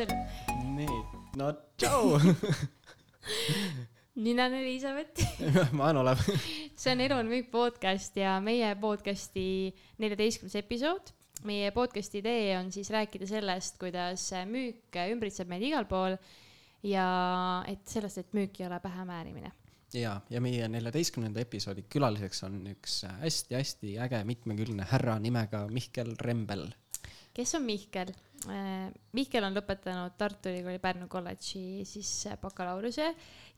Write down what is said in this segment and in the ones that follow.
selle. nii, no tšau. nina on Elizabeth. ma olen Olev. see on Elu on müük podcast ja meie podcasti neljateistkümnes episood. meie podcasti idee on siis rääkida sellest, kuidas müük ümbritseb meid igal pool ja et sellest, et müük ei ole pähemäärimine. ja, ja meie neljateistkümnenda episoodi külaliseks on üks hästi-hästi äge mitmekülgne härra nimega Mihkel Rembel. kes on Mihkel? Mihkel on lõpetanud Tartu Ülikooli Pärnu kolledži siis bakalaureuse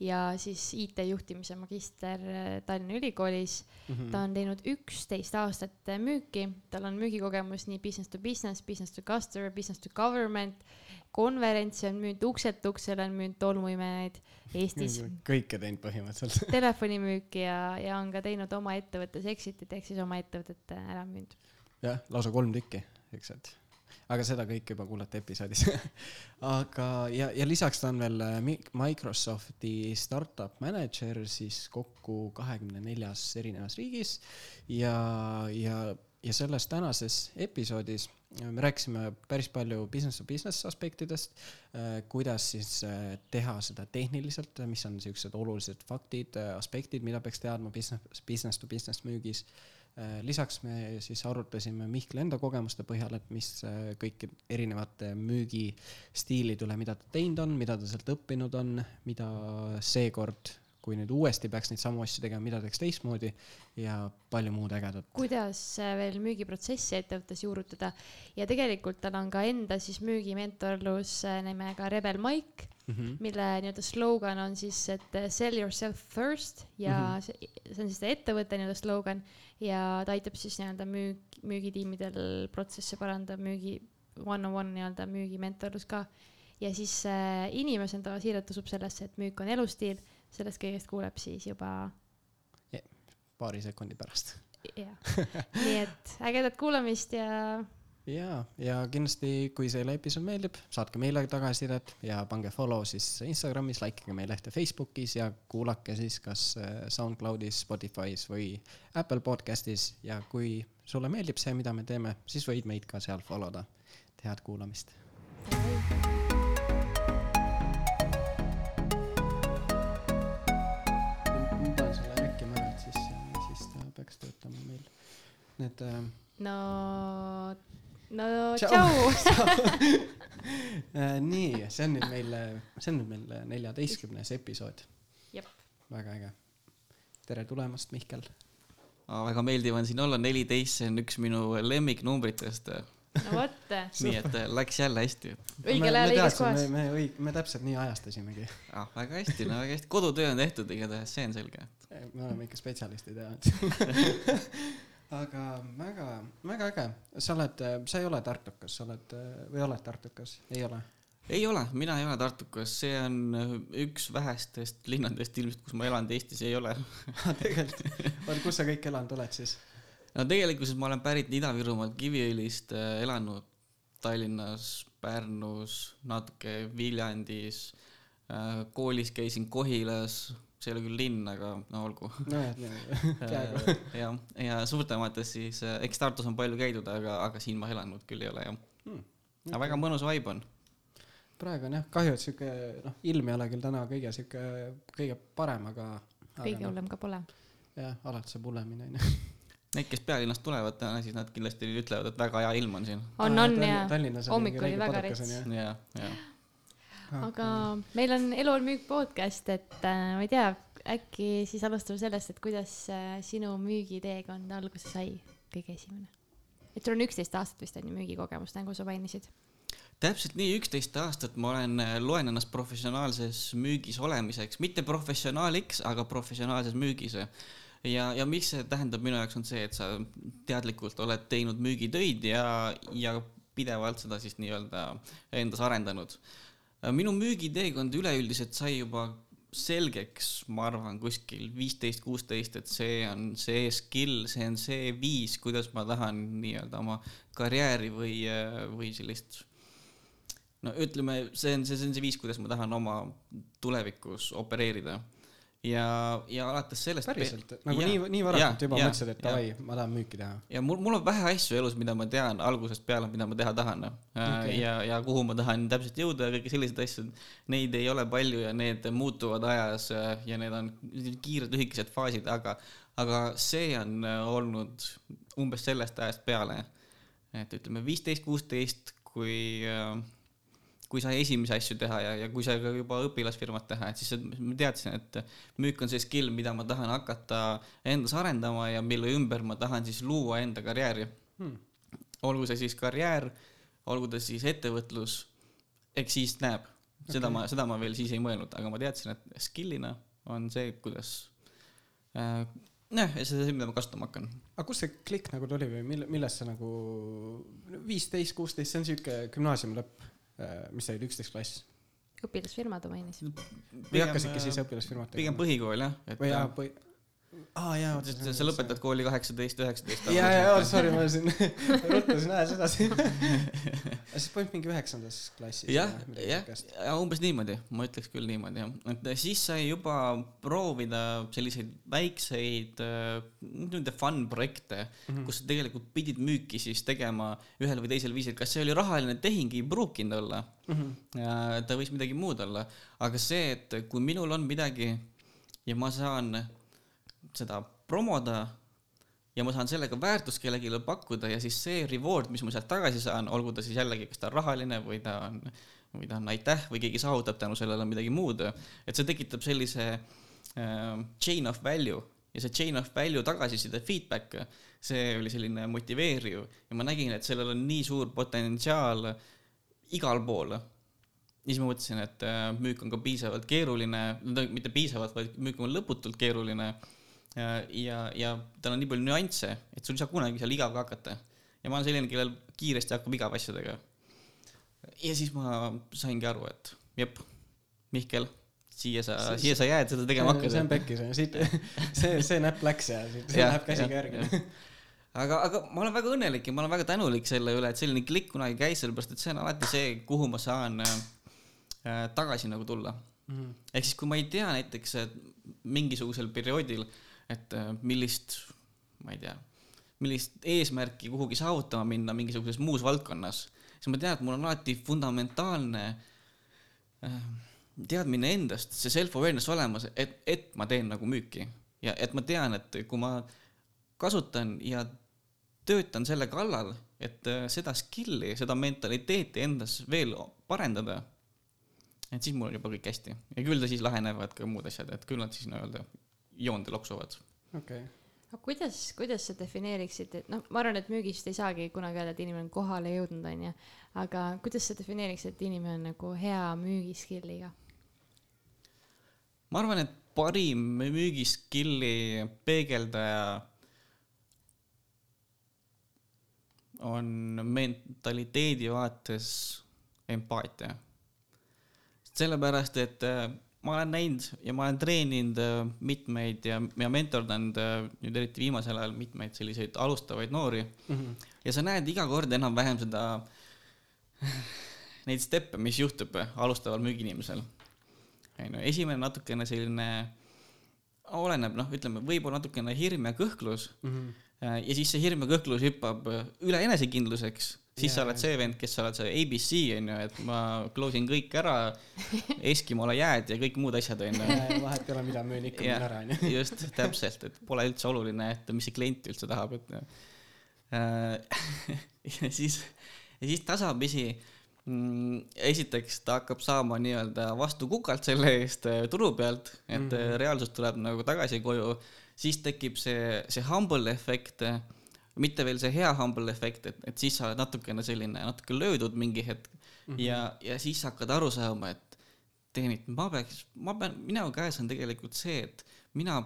ja siis IT-juhtimise magister Tallinna Ülikoolis mm. -hmm. ta on teinud üksteist aastat müüki, tal on müügikogemus nii business to business, business to customer, business to government, konverentse on müünud ukselt uksele, on müünud tolmuimejaid Eestis, kõike teinud põhimõtteliselt. telefonimüüki ja, ja on ka teinud oma ettevõttes exit'it ehk siis oma ettevõtet ära müünud. jah, lausa kolm tükki, eks, et aga seda kõike juba kuulete episoodis. aga, ja, ja lisaks ta on veel äh, Mi- Microsofti startup manager siis kokku kahekümne neljas erinevas riigis ja, ja, ja selles tänases episoodis me rääkisime päris palju business to business aspektidest, kuidas siis äh, teha seda tehniliselt, mis on siuksed olulised faktid, aspektid, mida peaks teadma business, business to business müügis Äh, lisaks me siis arutasime Mihkli enda kogemuste põhjal, et mis äh, kõik erinevate müügistiilide üle, mida ta teinud on, mida ta sealt õppinud on, mida seekord, kui nüüd uuesti peaks neid samu asju tegema, mida teeks teistmoodi ja palju muud ägedat. kuidas äh, veel müügiprotsessi ettevõttes juurutada ja tegelikult tal on ka enda siis müügimentorlus äh, nimega Rebel Mike, Mm -hmm. mille nii-öelda slogan on siis, et äh, sell yourself first ja mm. -hmm. see, see on siis ettevõtte nii-öelda slogan ja ta aitab siis nii-öelda müük, müügitiimidel protsesse parandada, müügi one-on-one nii-öelda müügimentorlus ka. ja siis äh, inimesena ta siiralt usub sellesse, et müük on elustiil, sellest kõigest kuuleb siis juba paari sekundi pärast. jah, nii et ägedat kuulamist ja ja, ja kindlasti, kui see episood meeldib, saatke meile tagasisidet ja pange follow siis Instagramis, like ige meie lehte Facebookis ja kuulake siis kas äh, SoundCloudis, Spotify's või Apple podcast'is ja kui sulle meeldib see, mida me teeme, siis võid meid ka seal follow da. head kuulamist. siis ta peaks töötama meil. Need äh, no, no Tšau. tšau. Äh, nii, see on nüüd meil, see on nüüd meil neljateistkümnes episood. Jep. väga äge. tere tulemast, Mihkel. väga meeldiv on siin olla, neliteist, see on üks minu lemmiknumbritest. no vot, nii et äh, läks jälle hästi. õigel ajal õiges kohas me, me me täpselt nii ajastasimegi. ah,. väga hästi, no väga hästi, kodutöö on tehtud igatahes, see on selge. me oleme ikka spetsialistid jah. aga väga, väga äge. sa oled, sa ei ole tartukas, sa oled või oled tartukas? ei ole? ei ole, mina ei ole tartukas, see on äh, üks vähestest linnadest ilmselt, kus ma elan, Eestis ei ole. tegelikult, oota, kus sa kõik elanud oled siis? no tegelikkuses ma olen pärit Ida-Virumaalt Kiviõlist, elanud Tallinnas, Pärnus, natuke Viljandis, koolis käisin Kohilas, see ei ole küll linn, aga no olgu. nojah, peaaegu. jah, ja suurtemates siis, eks Tartus on palju käidud, aga, aga siin ma elanud küll ei ole jah. aga väga mõnus vibe on. praegu on jah, kahju, et sihuke noh, ilm ei ole küll täna kõige sihuke, kõige parem, aga. kõige hullem ka pole. jah, alati saab hullemini onju. Need, kes pealinnast tulevad täna, siis nad kindlasti ütlevad, et väga hea ilm on siin. on, on ja Tallinnas on hommik mingi oli räige väga rets on ju.. Aga meil on Elu on müük podcast, et äh, ma ei tea, äkki siis alustame sellest, et kuidas äh, sinu müügiteekond alguse sai, kõige esimene. et sul on üksteist aastat vist on ju müügikogemust, nagu sa mainisid. täpselt nii, üksteist aastat ma olen, loen ennast professionaalses müügis olemiseks, mitte professionaaliks, aga professionaalses müügis. ja, ja mis see tähendab minu jaoks on see, et sa teadlikult oled teinud müügitöid ja, ja pidevalt seda siis nii-öelda endas arendanud. Minu müügiteekond üleüldiselt sai juba selgeks, ma arvan, kuskil viisteist, kuusteist, et see on see skill, see on see viis, kuidas ma tahan nii-öelda oma karjääri või, või sellist no ütleme, see on, see on see viis, kuidas ma tahan oma tulevikus opereerida. ja, ja alates sellest. päriselt, nagu Jaa, nii, nii varakult juba jaa, mõtlesid, et davai, ma tahan müüki teha. ja mul, mul on vähe asju elus, mida ma tean algusest peale, mida ma teha tahan Okei. okay.. ja, ja kuhu ma tahan täpselt jõuda ja kõiki selliseid asju, neid ei ole palju ja need muutuvad ajas äh, ja need on kiired lühikesed faasid, aga, aga see on äh, olnud umbes sellest ajast peale. et ütleme viisteist, kuusteist, kui äh, kui sai esimesi asju teha ja, ja kui sai ka juba õpilasfirmat teha, et siis ma teadsin, et müük on see skill, mida ma tahan hakata endas arendama ja mille ümber ma tahan siis luua enda karjääri Hmm. olgu see siis karjäär, olgu ta siis ettevõtlus, eks siis näeb. seda Okei. ma, seda ma veel siis ei mõelnud, aga ma teadsin, et skill'ina on see, kuidas äh,. jah, see on see, mida ma kasutama hakkan. aga kust see klikk nagu tuli või mille, millest see nagu viisteist, kuusteist, see on siuke gümnaasiumi lõpp, mis see oli, üksteist klass? õpilasfirmad ma mainisin. või hakkasidki siis äh, pigem? põhikool jah, et või jaa, põhi, aa jaa, sest sa lõpetad kooli kaheksateist, üheksateist. jaa, jaa, sorry, ma siin ruttasin ajas edasi. siis põhimõtteliselt mingi üheksandas klassis. jah, jah, ja umbes niimoodi, ma ütleks küll niimoodi jah, et siis sai juba proovida selliseid väikseid äh, nii-öelda fun projekte mm. -hmm. kus sa tegelikult pidid müüki siis tegema ühel või teisel viisil, kas see oli rahaline tehing, ei pruukinud olla Mhm. ja ta võis midagi muud olla, aga see, et kui minul on midagi ja ma saan seda promoda ja ma saan sellega väärtust kellelegi pakkuda ja siis see reward, mis ma sealt tagasi saan, olgu ta siis jällegi, kas ta on rahaline või ta on, või ta on aitäh või keegi saavutab tänu sellele midagi muud, et see tekitab sellise äh, chain of value ja see chain of value tagasiside feedback, see oli selline motiveeriv ja ma nägin, et sellel on nii suur potentsiaal igal pool. siis ma mõtlesin, et äh, müük on ka piisavalt keeruline, mitte piisavalt, vaid müük on lõputult keeruline. ja, ja tal on nii palju nüansse, et sul ei saa kunagi seal igav ka hakata. ja ma olen selline, kellel kiiresti hakkab igav asjadega. ja siis ma saingi aru, et jep, Mihkel, siia sa, siia sa jääd seda tegema see on pekkis, siit, see, see näpp läks ja siit see Jah, läheb käsiga jah, järgi. aga, aga ma olen väga õnnelik ja ma olen väga tänulik selle üle, et selline klikk kunagi käis, sellepärast et see on alati see, kuhu ma saan äh, äh, tagasi nagu tulla. Mhm. ehk siis, kui ma ei tea näiteks mingisugusel perioodil, et äh, millist, ma ei tea, millist eesmärki kuhugi saavutama minna mingisuguses muus valdkonnas, siis ma tean, et mul on alati fundamentaalne äh, teadmine endast, see self-awareness olemas, et, et ma teen nagu müüki. Ja et ma tean, et kui ma kasutan ja töötan selle kallal, et äh, seda skill'i, seda mentaliteeti endas veel parendada, et siis mul on juba kõik hästi. Ja küll ta siis lahenevad ka muud asjad, et küll nad siis nii-öelda joonde loksuvad. okei, aga kuidas, kuidas sa defineeriksid, et noh, ma arvan, et müügist ei saagi kunagi öelda, et inimene on kohale jõudnud, onju. aga kuidas sa defineeriksid, et inimene on nagu hea müügiskill'iga? ma arvan, et parim müügiskill'i peegeldaja on mentaliteedi vaates empaatia. sellepärast, et ma olen näinud ja ma olen treeninud äh, mitmeid ja, ja mentordanud äh, nüüd eriti viimasel ajal mitmeid selliseid alustavaid noori Mhm. ja sa näed iga kord enam-vähem seda, neid steppe, mis juhtub alustaval müügiinimesel. onju, esimene natukene selline, oleneb noh, ütleme võib-olla natukene hirm ja kõhklus Mhm. äh, ja siis see hirm ja kõhklus hüppab äh, üle enesekindluseks, siis Jaa, sa oled see vend, kes sa oled see abc onju, et ma close in kõik ära, Eskimola jääd ja kõik muud asjad onju. vahet ei ole, mida müün, ikka müün ära, onju. just, täpselt, et pole üldse oluline, et mis see klient üldse tahab, et äh, ja siis, ja siis tasapisi mm, esiteks ta hakkab saama nii-öelda vastu kukalt selle eest äh, turu pealt, et mm. -hmm. reaalsus tuleb nagu tagasi koju, siis tekib see, see humble efekt, mitte veel see hea humble efekt, et, et siis sa oled natukene selline natuke löödud mingi hetk mm -hmm. ja, ja siis hakkad aru saama, et teenid, ma peaks, ma pean, minu käes on tegelikult see, et mina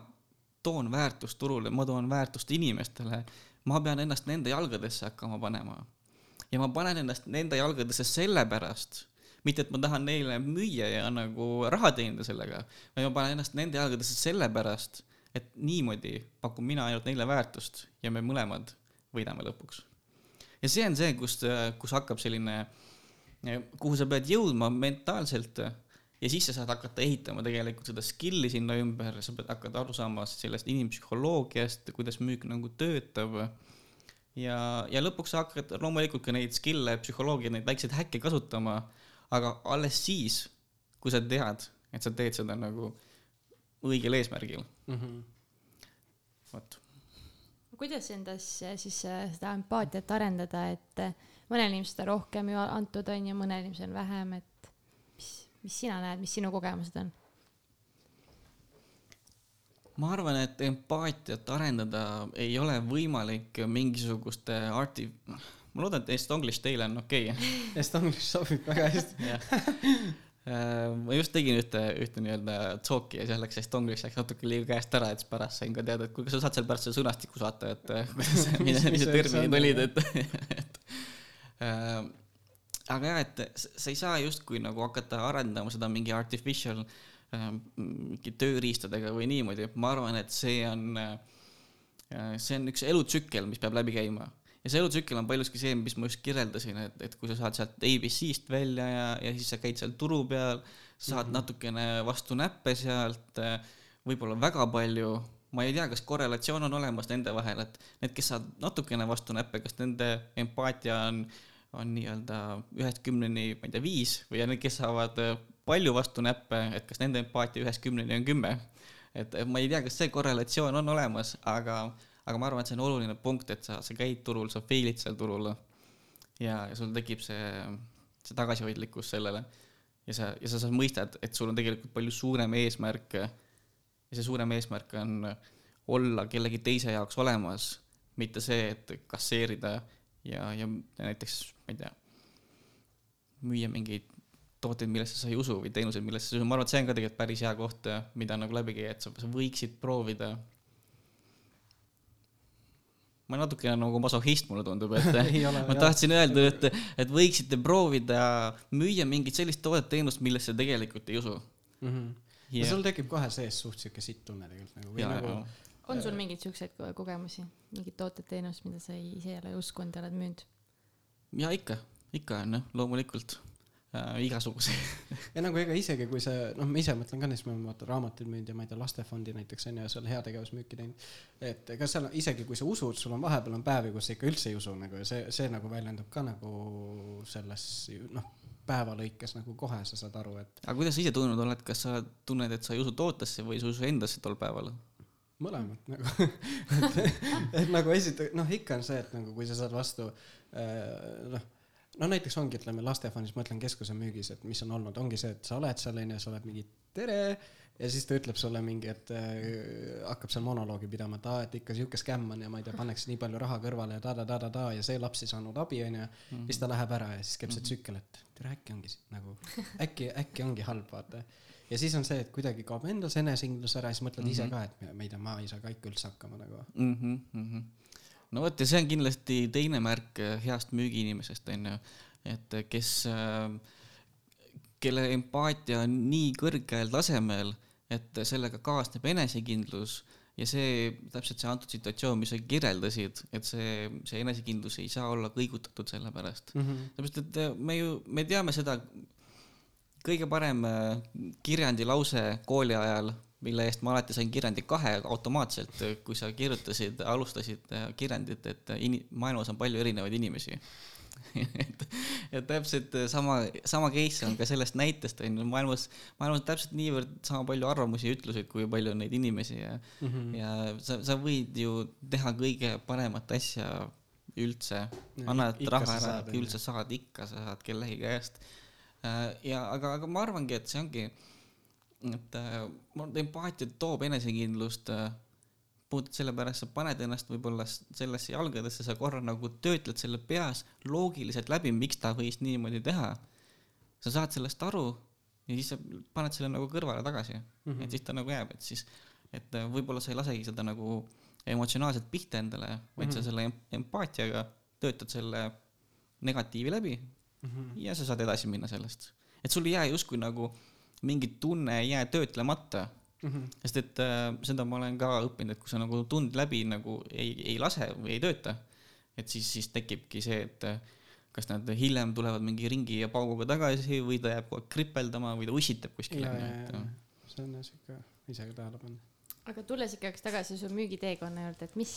toon väärtust turule, ma toon väärtust inimestele, ma pean ennast nende jalgadesse hakkama panema. ja ma panen ennast nende jalgadesse sellepärast, mitte et ma tahan neile müüa ja nagu raha teenida sellega, vaid ma panen ennast nende jalgadesse sellepärast, et niimoodi pakun mina ainult neile väärtust ja me mõlemad võidame lõpuks. ja see on see, kus, kus hakkab selline, kuhu sa pead jõudma mentaalselt ja siis sa saad hakata ehitama tegelikult seda skill'i sinna ümber, sa pead hakkad aru saama sellest inimpsühholoogiast, kuidas müük nagu töötab. ja, ja lõpuks sa hakkad loomulikult ka neid skill'e, psühholoogia, neid väikseid häkke kasutama, aga alles siis, kui sa tead, et sa teed seda nagu õigel eesmärgil mm. -hmm. vot. kuidas endas siis äh, seda empaatiat arendada, et äh, mõnel inimesel seda rohkem ju antud on ja mõnel inimesel vähem, et mis sina näed, mis sinu kogemused on? ma arvan, et empaatiat arendada ei ole võimalik mingisuguste arti-, ma loodan, et Estonglish teile on okei okay. Estonglish sobib väga hästi ma just tegin ühte, ühte nii-öelda talk'i ja seal läks Estonglish läks natuke liiga käest ära, et siis pärast sain ka teada, et kuule, sa saad seal pärast selle sõnastiku saata, et kuidas, mis, mis need terminid olid, et, et äh, aga jah, et sa ei saa justkui nagu hakata arendama seda mingi artificial äh, mingi tööriistadega või niimoodi, ma arvan, et see on äh,, see on üks elutsükkel, mis peab läbi käima. Ja see elutsükkel on paljuski see, mis ma just kirjeldasin, et, et kui sa saad sealt ABC-st välja ja, ja siis sa käid seal turu peal, saad mm -hmm. natukene vastu näppe sealt, võib-olla väga palju ma ei tea, kas korrelatsioon on olemas nende vahel, et need, kes saavad natukene vastu näppe, kas nende empaatia on on nii-öelda ühest kümneni, ma ei tea, viis või need, kes saavad palju vastu näppe, et kas nende empaatia ühest kümneni on kümme. et ma ei tea, kas see korrelatsioon on olemas, aga, aga ma arvan, et see on oluline punkt, et sa, sa käid turul, sa fail'id seal turul ja, ja sul tekib see, see tagasihoidlikkus sellele. ja sa, ja sa, sa mõistad, et sul on tegelikult palju suurem eesmärk ja see suurem eesmärk on olla kellegi teise jaoks olemas, mitte see, et kasseerida ja, ja näiteks, ma ei tea, müüa mingeid tooteid, millesse sa ei usu või teenuseid, millesse sa ei usu, ma arvan, et see on ka tegelikult päris hea koht, mida nagu läbi käia, et sa, sa võiksid proovida. Ma natukene nagu masohhist, mulle tundub, et ole, ma jah. tahtsin öelda, et, et võiksite proovida müüa mingit sellist toodet-teenust, millesse tegelikult ei usu mm. -hmm. Ja. ja sul tekib kohe sees suht siuke sitt tunne tegelikult nagu. ja, nagu... on sul mingeid siukseid kogemusi, mingit tootet-teenust, mida sa ei, ise ei ole uskunud ja oled müünud? ja ikka, ikka on jah, loomulikult äh, igasuguseid ja nagu ega isegi kui see, noh, ma ise mõtlen ka näiteks, ma olen vaata raamatuid müünud ja ma ei tea, lastefondi näiteks on ju, seal heategevusmüüki teinud. et ega seal isegi kui sa usud, sul on vahepeal on päevi, kus sa ikka üldse ei usu nagu ja see, see nagu väljendub ka nagu selles noh, päeva lõikes nagu kohe sa saad aru, et. aga kuidas sa ise tundnud oled, kas sa tunned, et sa ei usu tootesse või sa ei usu endasse tol päeval? mõlemat nagu et, et nagu esita-, noh, ikka on see, et nagu kui sa saad vastu äh, noh, no näiteks ongi, ütleme lastefondis, ma ütlen keskuse müügis, et mis on olnud, ongi see, et sa oled seal onju, sa oled mingi tere ja siis ta ütleb sulle mingi, et äh, hakkab seal monoloogi pidama, et aa, et ikka sihuke skämm on ja ma ei tea, pannakse nii palju raha kõrvale ja ta-ta-ta-ta-ta ja see laps ei saanud abi onju mm. -hmm. siis ta läheb ära ja siis käib see mhm. tsükkel, et tere, äkki ongi nagu, äkki, äkki ongi halb, vaata ja siis on see, et kuidagi kaob endas enesekindlus ära ja siis mõtled mm -hmm. ise ka, et ma ei tea, ma ei saa ka ikka üldse hakkama nagu mm. -hmm, mm -hmm. No vot ja see on kindlasti teine märk äh, heast müügiinimesest onju, et äh, kes, äh, kelle empaatia on nii kõrgel tasemel, et sellega kaasneb enesekindlus ja see, täpselt see antud situatsioon, mis sa kirjeldasid, et see, see enesekindlus ei saa olla kõigutatud selle pärast mm. -hmm. sellepärast, et me ju, me teame seda kõige parem kirjandilause kooli ajal, mille eest ma alati sain kirjandi kahe automaatselt, kui sa kirjutasid, alustasid äh, kirjandit, et in-, maailmas on palju erinevaid inimesi. Et, et täpselt sama, sama case on ka sellest näitest on ju, maailmas, maailmas on täpselt niivõrd sama palju arvamusi ja ütluseid, kui palju on neid inimesi ja mm, -hmm. ja sa, sa võid ju teha kõige paremat asja üldse, annad raha ära, küll sa saad, ikka sa saad kellegi käest. Ja aga, aga ma arvangi, et see ongi, et äh, empaatia toob enesekindlust äh, puhtalt sellepärast, sa paned ennast võib-olla sellesse jalgadesse, sa korra nagu töötled selle peas loogiliselt läbi, miks ta võis niimoodi teha. sa saad sellest aru ja siis sa paned selle nagu kõrvale tagasi mm, -hmm. et siis ta nagu jääb, et siis, et võib-olla sa ei lasegi seda nagu emotsionaalselt pihta endale, vaid mm -hmm. sa mhm. selle empaatiaga töötad selle negatiivi läbi mm -hmm. ja sa saad edasi minna sellest. et sul ei jää justkui nagu mingi tunne ei jää töötlemata mm. -hmm. sest et äh, seda ma olen ka õppinud, et kui sa nagu tund läbi nagu ei, ei lase või ei tööta, et siis, siis tekibki see, et äh, kas nad hiljem tulevad mingi ringi ja pauguga tagasi või ta jääb kogu aeg kripeldama või ta ussitab kuskil ja, onju ja, et ja see on jah siuke ise ka tähele panna. aga tulles ikkagi tagasi su müügiteekonna juurde, et mis,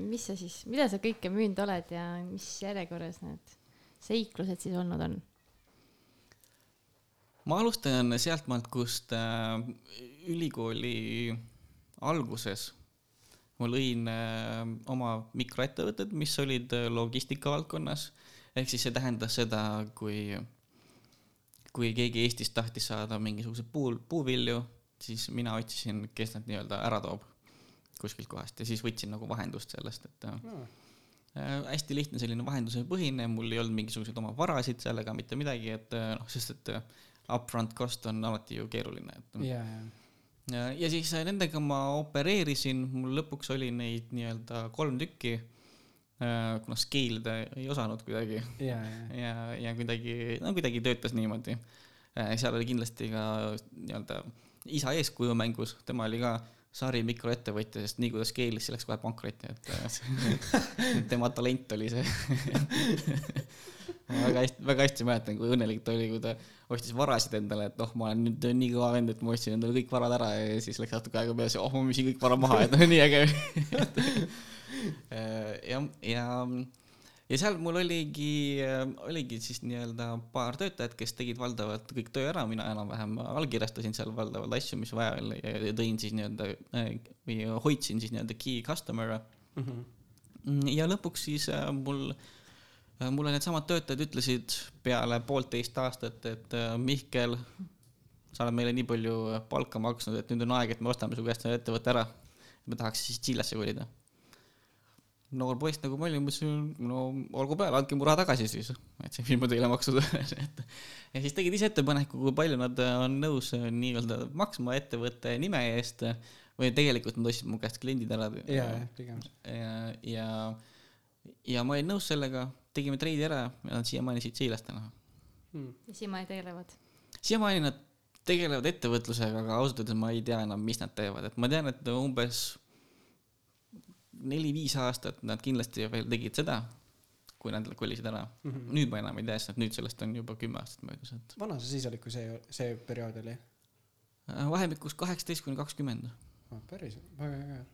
mis sa siis, mida sa kõike müünud oled ja mis järjekorras need seiklused siis olnud on? Ma alustan sealtmaalt, kust äh, ülikooli alguses ma lõin äh, oma mikroettevõtted, mis olid äh, logistika valdkonnas. ehk siis see tähendas seda, kui, kui keegi Eestis tahtis saada mingisuguseid puu, puuvilju, siis mina otsisin, kes nad nii-öelda ära toob kuskilt kohast. Ja siis võtsin nagu vahendust sellest, et äh, äh, hästi lihtne selline vahenduse põhine, mul ei olnud mingisuguseid oma varasid seal ega mitte midagi, et äh, noh, sest et äh, upfront cost on alati ju keeruline, et ja, ja, ja, ja siis äh, nendega ma opereerisin, mul lõpuks oli neid nii-öelda kolm tükki, kuna scale ida ei osanud kuidagi ja, ja, ja, ja kuidagi, no kuidagi töötas niimoodi. seal oli kindlasti ka nii-öelda isa eeskuju mängus, tema oli ka sari mikroettevõtja, sest nii kui ta scale'is, siis läks kohe pankrotti, et äh, tema talent oli see. väga hästi, väga hästi mäletan, kui õnnelik ta oli, kui ta ostis varasid endale, et noh, ma olen nüüd nii kõva vend, et ma ostsin endale kõik varad ära ja siis läks natuke aega peale, oh, ma müüsin kõik vara maha, et noh, nii äge. ja, ja, ja seal mul oligi, oligi siis nii-öelda paar töötajat, kes tegid valdavalt kõik töö ära, mina enam-vähem allkirjastasin seal valdavalt asju, mis vaja oli ja tõin siis nii-öelda äh, või hoidsin siis nii-öelda key customer'e. Mhm. ja lõpuks siis äh, mul, mulle needsamad töötajad ütlesid peale poolteist aastat, et äh, Mihkel, sa oled meile nii palju palka maksnud, et nüüd on aeg, et me ostame su käest selle ettevõtte ära. me tahaks siis Tšiilasse kolida noor poiss nagu ma olin, mõtlesin, no olgu peale, andke mu raha tagasi siis, et see, mis ma teile maksnud olen, et. ja siis tegid ise ettepaneku, kui palju nad on nõus äh, nii-öelda maksma ettevõtte nime eest või tegelikult nad ostsid mu käest kliendid ära. ja, ja pigem. ja, ja, ja ma olin nõus sellega, tegime treidi ära ja nad siiamaani siit Siilast täna. ja siiamaani tegelevad? siiamaani nad tegelevad ettevõtlusega, aga ausalt öeldes ma ei tea enam, mis nad teevad, et ma tean, et umbes neli-viis aastat nad kindlasti veel tegid seda, kui nad kolisid ära mm. -hmm. nüüd ma enam ei tea, sest nüüd sellest on juba kümme aastat möödas, et vana see siis oli, kui see, see periood oli? vahemikus kaheksateist kuni kakskümmend. päris, väga äge.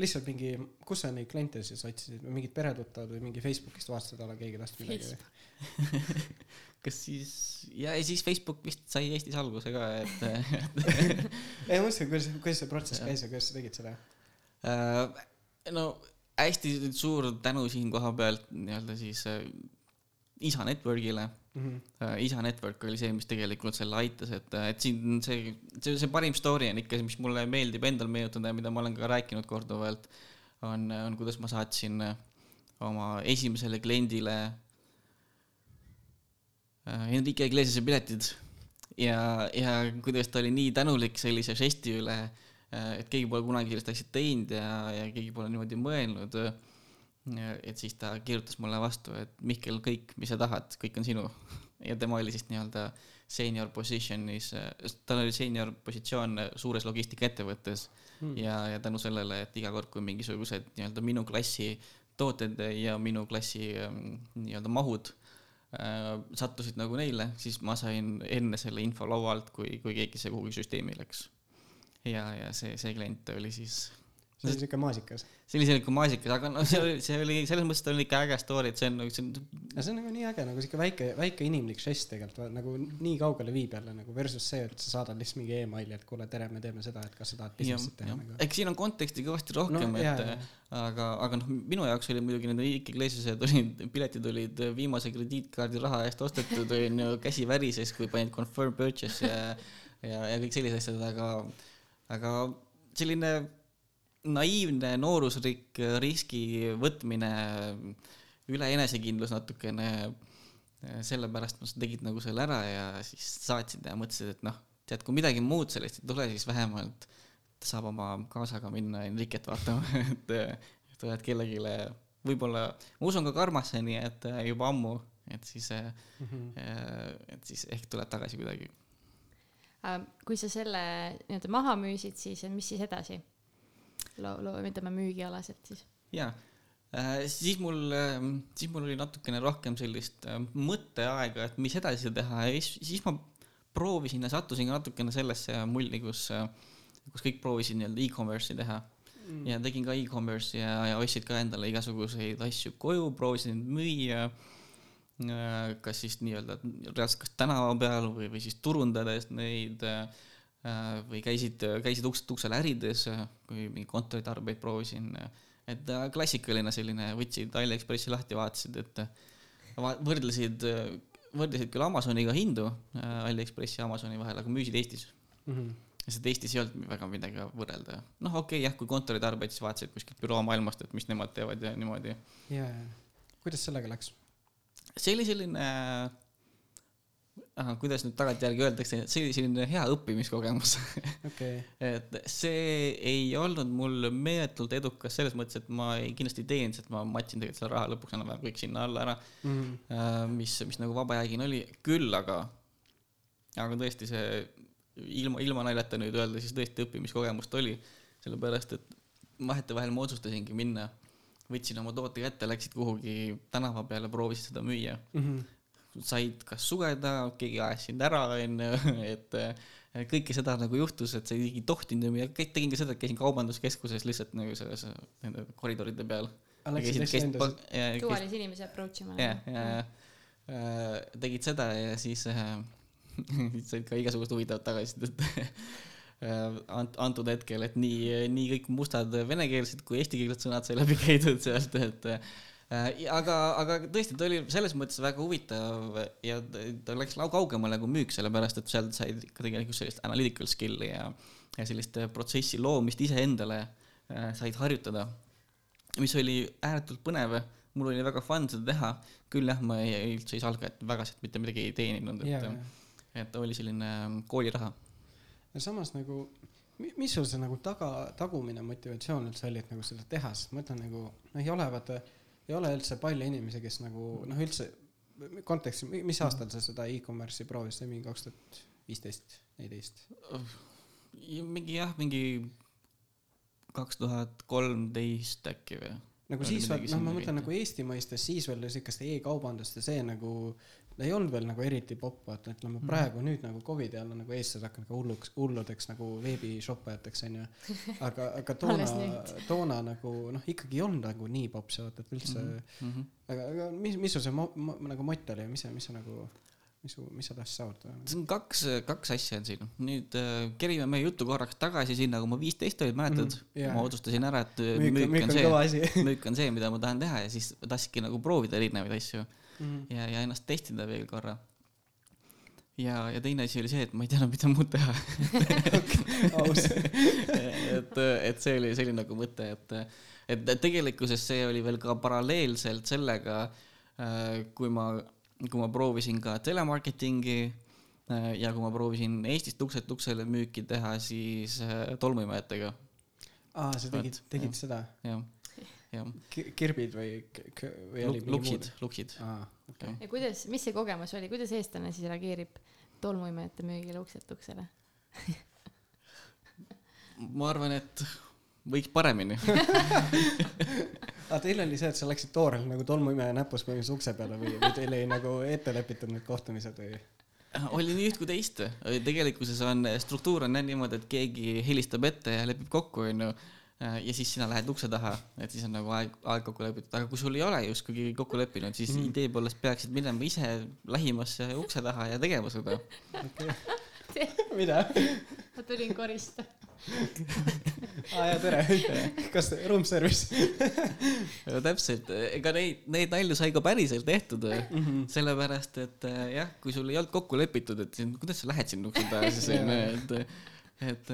Lihtsalt mingi, kus sa neid kliente siis otsisid mingid peretuttavad või mingi Facebookist vaatasid alla keegi tahtnud midagi või? kas siis, ja, siis Facebook vist sai Eestis alguse ka, et ei ma mõtlesin, kuidas, kuidas see protsess käis ja kuidas sa tegid seda? äh, no hästi suur tänu siin koha pealt nii-öelda siis äh, isa network'ile Mhm. äh, isa network oli see, mis tegelikult selle aitas, et, et siin see, see, see parim story on ikka, mis mulle meeldib endal meenutada ja mida ma olen ka rääkinud korduvalt, on, on kuidas ma saatsin äh, oma esimesele kliendile äh, Enrique Iglesiase piletid ja, ja kuidas ta oli nii tänulik sellise žesti üle, et keegi pole kunagi sellist asja teinud ja, ja keegi pole niimoodi mõelnud. Et siis ta kirjutas mulle vastu, et Mihkel, kõik, mis sa tahad, kõik on sinu. ja tema oli siis nii-öelda senior position'is, tal oli senior positsioon suures logistikaettevõttes hmm. ja, ja tänu sellele, et iga kord, kui mingisugused nii-öelda minu klassi tooted ja minu klassi ähm, nii-öelda mahud äh, sattusid nagu neile, siis ma sain enne selle info laua alt, kui, kui keegi see kuhugi süsteemi läks. ja, ja see, see klient oli siis see oli siuke maasikas. see oli selline maasikas, aga noh, see oli, see oli selles mõttes ta oli ikka äge story, et see on nagu see on ja see on nagu nii äge nagu siuke väike, väike inimlik žest tegelikult nagu nii kaugele viib jälle nagu versus see, et sa saadad lihtsalt mingi emaili, et kuule, tere, me teeme seda, et kas sa tahad business'it teha nagu. eks siin on konteksti kõvasti rohkem No, et aga, aga noh, minu jaoks oli muidugi need Enrique Iglesiased olid, piletid olid viimase krediitkaardi raha eest ostetud, onju, käsi värises, kui panid confirm purchase ja, ja, ja kõik sellised asjad, aga, aga selline naiivne noorusrik riski võtmine, üle enesekindlus natukene, sellepärast nad tegid nagu selle ära ja siis saatsid ja mõtlesid, et noh, tead, kui midagi muud sellest ei tule, siis vähemalt saab oma kaasaga minna Enriquet vaatama, et, et tuled kellelegi, võib-olla, ma usun ka karmasse, nii et juba ammu, et siis mm, -hmm. et siis ehk tuleb tagasi kuidagi. kui sa selle nii-öelda maha müüsid, siis mis siis edasi? loo, loo, ütleme müügialaselt siis. jaa, Äh, siis mul, siis mul oli natukene rohkem sellist äh, mõtteaega, et mis edasi teha ja siis, siis ma proovisin ja sattusin ka natukene sellesse mulli, kus, äh, kus kõik proovisid nii-öelda e-commerce'i teha mm. ja tegin ka e-commerce'i ja, ja ostsid ka endale igasuguseid asju koju, proovisin neid müüa. kas siis nii-öelda reaalselt kas tänava peal või, või siis turundades neid või käisid, käisid uksest uksele ärides, kui mingeid kontoritarbeid proovisin et äh, klassikaline selline, võtsid Aliekspressi lahti, vaatasid, et äh, võrdlesid, võrdlesid küll Amazoniga hindu äh, Aliekspressi ja Amazoni vahel, aga müüsid Eestis mm. -hmm. sest Eestis ei olnud väga midagi võrrelda. noh, okei okay,, jah, kui kontoritarbeid, siis vaatasid kuskilt büroomaailmast, et mis nemad teevad ja niimoodi. ja, ja, kuidas sellega läks? see oli selline aha, kuidas nüüd tagantjärgi öeldakse, see oli selline hea õppimiskogemus okay. et see ei olnud mul meeletult edukas selles mõttes, et ma ei, kindlasti ei teeninud, sest ma matsin tegelikult selle raha lõpuks enam-vähem kõik sinna alla ära mm. -hmm. mis, mis nagu vabajäägina oli, küll aga, aga tõesti see ilma, ilma naljata nüüd öelda, siis tõesti õppimiskogemust oli, sellepärast et vahetevahel ma otsustasingi minna, võtsin oma toote kätte, läksid kuhugi tänava peale, proovisid seda müüa mm. -hmm said kas sugeda, keegi ajas sind ära, onju, et kõike seda nagu juhtus, et sa ei tohtinud ja kõik tegin ka seda, et käisin kaubanduskeskuses lihtsalt nagu selles nende koridoride peal. suvalise inimese approach ima. jah, ja, ja, ja tegid seda ja siis äh, said ka igasugust huvitavat tagasisidet ant-, antud hetkel, et nii, nii kõik mustad venekeelsed kui eestikeelsed sõnad sai läbi käidud sealt, et Äh, aga, aga tõesti, ta oli selles mõttes väga huvitav ja ta läks kaugemale kui müük, sellepärast et sealt said ikka tegelikult sellist analytical skill'i ja, ja sellist protsessi loomist iseendale äh, said harjutada. mis oli ääretult põnev, mul oli väga fun seda teha, küll jah, ma ei, üldse ei salga, et väga sealt mitte midagi ei teeninud, et, et oli selline ähm, kooliraha. ja samas nagu, mis sul see nagu taga, tagumine motivatsioon üldse oli, et nagu seda teha, sest ma ütlen nagu, noh, ei ole vaata ei ole üldse palju inimesi, kes nagu noh, üldse konteksti, mis aastal sa seda e-commerce'i proovisid, mingi kaks tuhat viisteist, neliteist? mingi jah, mingi kaks tuhat kolmteist äkki või? nagu siis veel, noh, ma mõtlen nagu Eesti mõistes siis veel siukest e-kaubandust ja see nagu ei olnud veel nagu eriti popp, vaata, ütleme mhm. praegu nüüd nagu Covidi all on nagu eestlased hakanud ka hulluks, hulludeks nagu veebishoppajateks onju. aga, aga toona, toona nagu noh, ikkagi ei olnud nagu nii popp see, vaata, et üldse mm. -hmm. aga, aga mis, mis sul see mo, mo, nagu mott oli ja mis sa, mis sa nagu, mis mis sa tahtsid saavutada? see on kaks, kaks asja on siin. nüüd äh, kerime meie jutu korraks tagasi sinna, kui ma viisteist olin, mäletad mm? -hmm. Yeah. ma otsustasin ära, et müük, müük, müük on see, müük on see, mida ma tahan teha ja siis tahtsidki nagu proovida erinevaid asju mm. -hmm. ja, ja ennast testida veel korra. ja, ja teine asi oli see, et ma ei teadnud, mida muud teha et, et see oli selline nagu mõte, et, et tegelikkuses see oli veel ka paralleelselt sellega, äh, kui ma, kui ma proovisin ka telemarketingi äh, ja kui ma proovisin Eestist ukselt uksele müüki teha, siis äh, tolmuimejatega. aa, sa tegid, tegid ja, seda? jah jah. kirbid või, või oli luksid, luksid. Okay. ja kuidas, mis see kogemus oli, kuidas eestlane siis reageerib tolmuimejate müügile ukselt uksele ma arvan, et võiks paremini aga teil oli see, et sa läksid toorel nagu tolmuimeja näpus põhimõtteliselt ukse peale või, või teil oli nagu ette lepitud need kohtumised või? oli nii üht kui teist, tegelikkuses on struktuur on jah niimoodi, et keegi helistab ette ja lepib kokku, onju ja siis sina lähed ukse taha, et siis on nagu aeg, aeg kokku lepitud, aga kui sul ei ole justkui kokku leppinud, siis mm. idee poolest peaksid minema ise lähimasse ukse taha ja tegema seda okay. mida? ma tulin koristama aa jaa, tere. kas room service no täpselt, ega neid, neid nalju sai ka päriselt tehtud mm, -hmm. sellepärast et äh, jah, kui sul ei olnud kokku lepitud, et kuidas sa lähed sinna ukse taha, siis onju, et et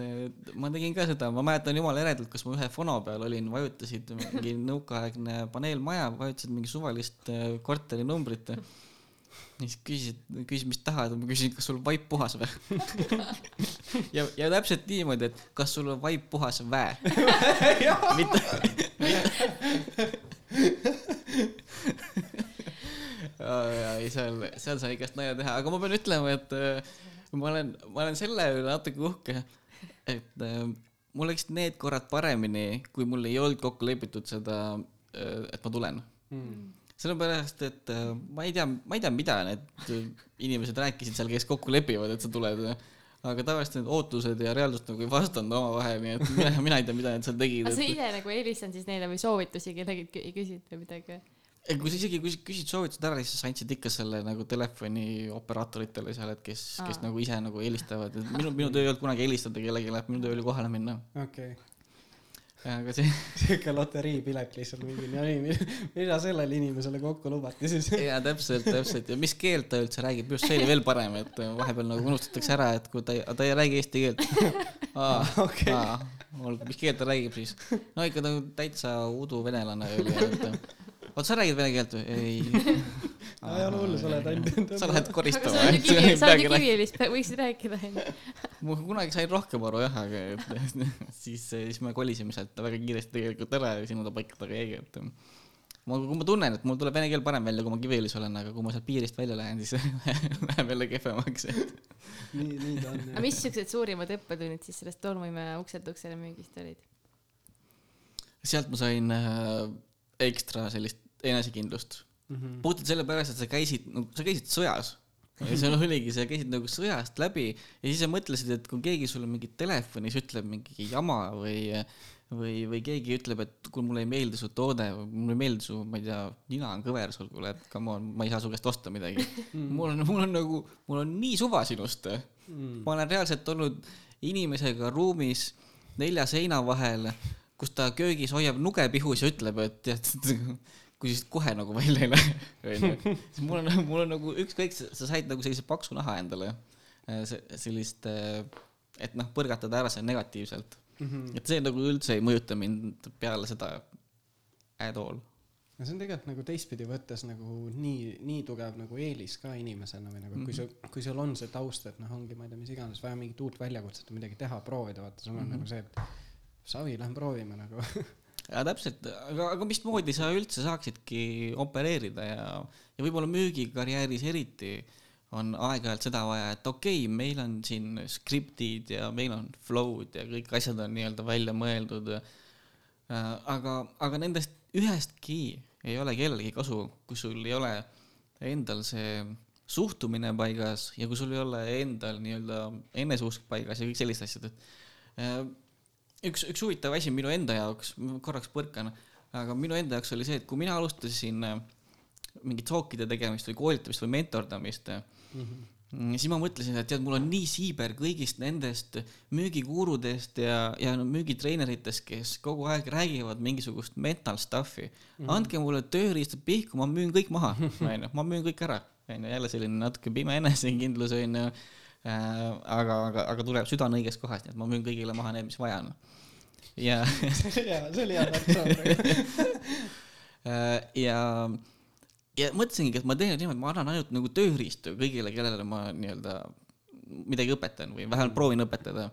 ma tegin ka seda, ma mäletan jumala eredalt, kus ma ühe fono peal olin, vajutasid mingi nõukaaegne paneelmaja, vajutasid mingi suvalist äh, korterinumbrit. ja siis küsisid, küsis, mis tahad, ma küsisin, kas sul vaip puhas või? Ja, ja täpselt niimoodi, et kas sul on vaip puhas vä mitte, ei seal, seal sai igast nalja teha, aga ma pean ütlema, et äh, ma olen, ma olen selle üle natuke uhke, et äh, mul läksid need korrad paremini, kui mul ei olnud kokku lepitud seda et ma tulen mm.. sellepärast, et äh, ma ei tea, ma ei tea, mida need äh, inimesed rääkisid seal, kes kokku lepivad, et sa tuled. aga tavaliselt need ootused ja reaalsus nagu ei vastanud omavahel, nii et mina, mina ei tea, mida nad seal tegid aga sa ise nagu helistanud siis neile või soovitusi kellelgi kü- küsinud või midagi? ei, kui sa isegi kui sa küsid soovitused ära, siis sa andsid ikka selle nagu telefoni operaatoritele seal, et kes, kes Aa. nagu ise nagu helistavad, et minu, minu töö ei olnud kunagi helistada kellelegi, minu töö oli kohale minna. okei okay., aga see, siuke loteriipilet lihtsalt mingi, no nii, mida sellele inimesele kokku lubati siis? jaa, täpselt, täpselt ja mis keelt ta üldse räägib, just see oli veel parem, et vahepeal nagu unustatakse ära, et kui ta ei, ta ei räägi eesti keelt. aa, Okei. mis keelt ta räägib siis? no ikka ta täitsa uduvenelane oli, et oot, sa räägid vene keelt või? ei. ei ole hullu, sa oled ainult. sa lähed koristama sa oled ju kivi, sa oled ju Kiviõlis, võiksid rääkida onju. ma kunagi sain rohkem aru jah, aga et, siis, siis me kolisime sealt väga kiiresti tegelikult ära ja sinna ta paika taga jäigi, et ma, kui ma tunnen, et mul tuleb vene keel parem välja, kui ma Kiviõlis olen, aga kui ma sealt piirist välja lähen, siis läheb jälle kehvemaks. nii, nii ta on aga mis siuksed suurimad õppetunnid siis sellest tolmuimeja ukselt uksele müügist olid? sealt ma sain äh, ekstra sellist enesekindlust. mm. puhtalt sellepärast, et sa käisid, no sa käisid sõjas. ja seal oligi, sa käisid nagu sõjast läbi ja siis sa mõtlesid, et kui keegi sulle mingi telefonis ütleb mingi jama või, või, või keegi ütleb, et kuule, mulle ei meeldi su toode või mulle ei meeldi su, ma ei tea, nina on kõver sul, kuule, et come on, ma ei saa su käest osta midagi. mul on, mul on nagu, mul on nii suva sinust. Mm. ma olen reaalselt olnud inimesega ruumis nelja seina vahel, kus ta köögis hoiab nuge pihus ja ütleb, et tead, kui siis kohe nagu välja ei lähe, onju. siis mul on, mul on nagu ükskõik, sa said nagu sellise paksu naha endale, sellist, et noh, põrgatada ära see negatiivselt. -hmm. et see nagu üldse ei mõjuta mind peale seda at all. no see on tegelikult nagu teistpidi võttes nagu nii, nii tugev nagu eelis ka inimesena või nagu mm -hmm. kui sul, kui sul on see taust, et noh, ongi, ma ei tea, mis iganes, vaja mingit uut väljakutset või midagi teha, proovida, vaata, sul on mm -hmm. nagu see, et savi, lähme proovime nagu. ja täpselt, aga, aga mismoodi sa üldse saaksidki opereerida ja, ja võib-olla müügikarjääris eriti on aeg-ajalt seda vaja, et okei okay,, meil on siin skriptid ja meil on flow'd ja kõik asjad on nii-öelda välja mõeldud. aga, aga nendest ühestki ei ole kellelegi kasu, kui sul ei ole endal see suhtumine paigas ja kui sul ei ole endal nii-öelda eneseusk paigas ja kõik sellised asjad, et äh, üks, üks huvitav asi minu enda jaoks, ma korraks põrkan, aga minu enda jaoks oli see, et kui mina alustasin äh, mingit sookide tegemist või koolitamist või mentordamist mm, -hmm. siis ma mõtlesin, et tead, mul on nii siiber kõigist nendest müügikuurudest ja, ja no, müügitreeneritest, kes kogu aeg räägivad mingisugust mental stuff'i mm. andke mulle tööriistad pihku, ma müün kõik maha, onju, ma müün kõik ära, onju, jälle selline natuke pime enesekindlus, onju aga, aga, aga tuleb süda on õiges kohas, nii et ma müün kõigile maha need, mis vaja on. ja see oli hea tark Äh, ja, ja mõtlesingi, et ma teen niimoodi, ma annan ainult nagu tööriistu kõigile, kellele ma nii-öelda midagi õpetan või vähemalt proovin õpetada.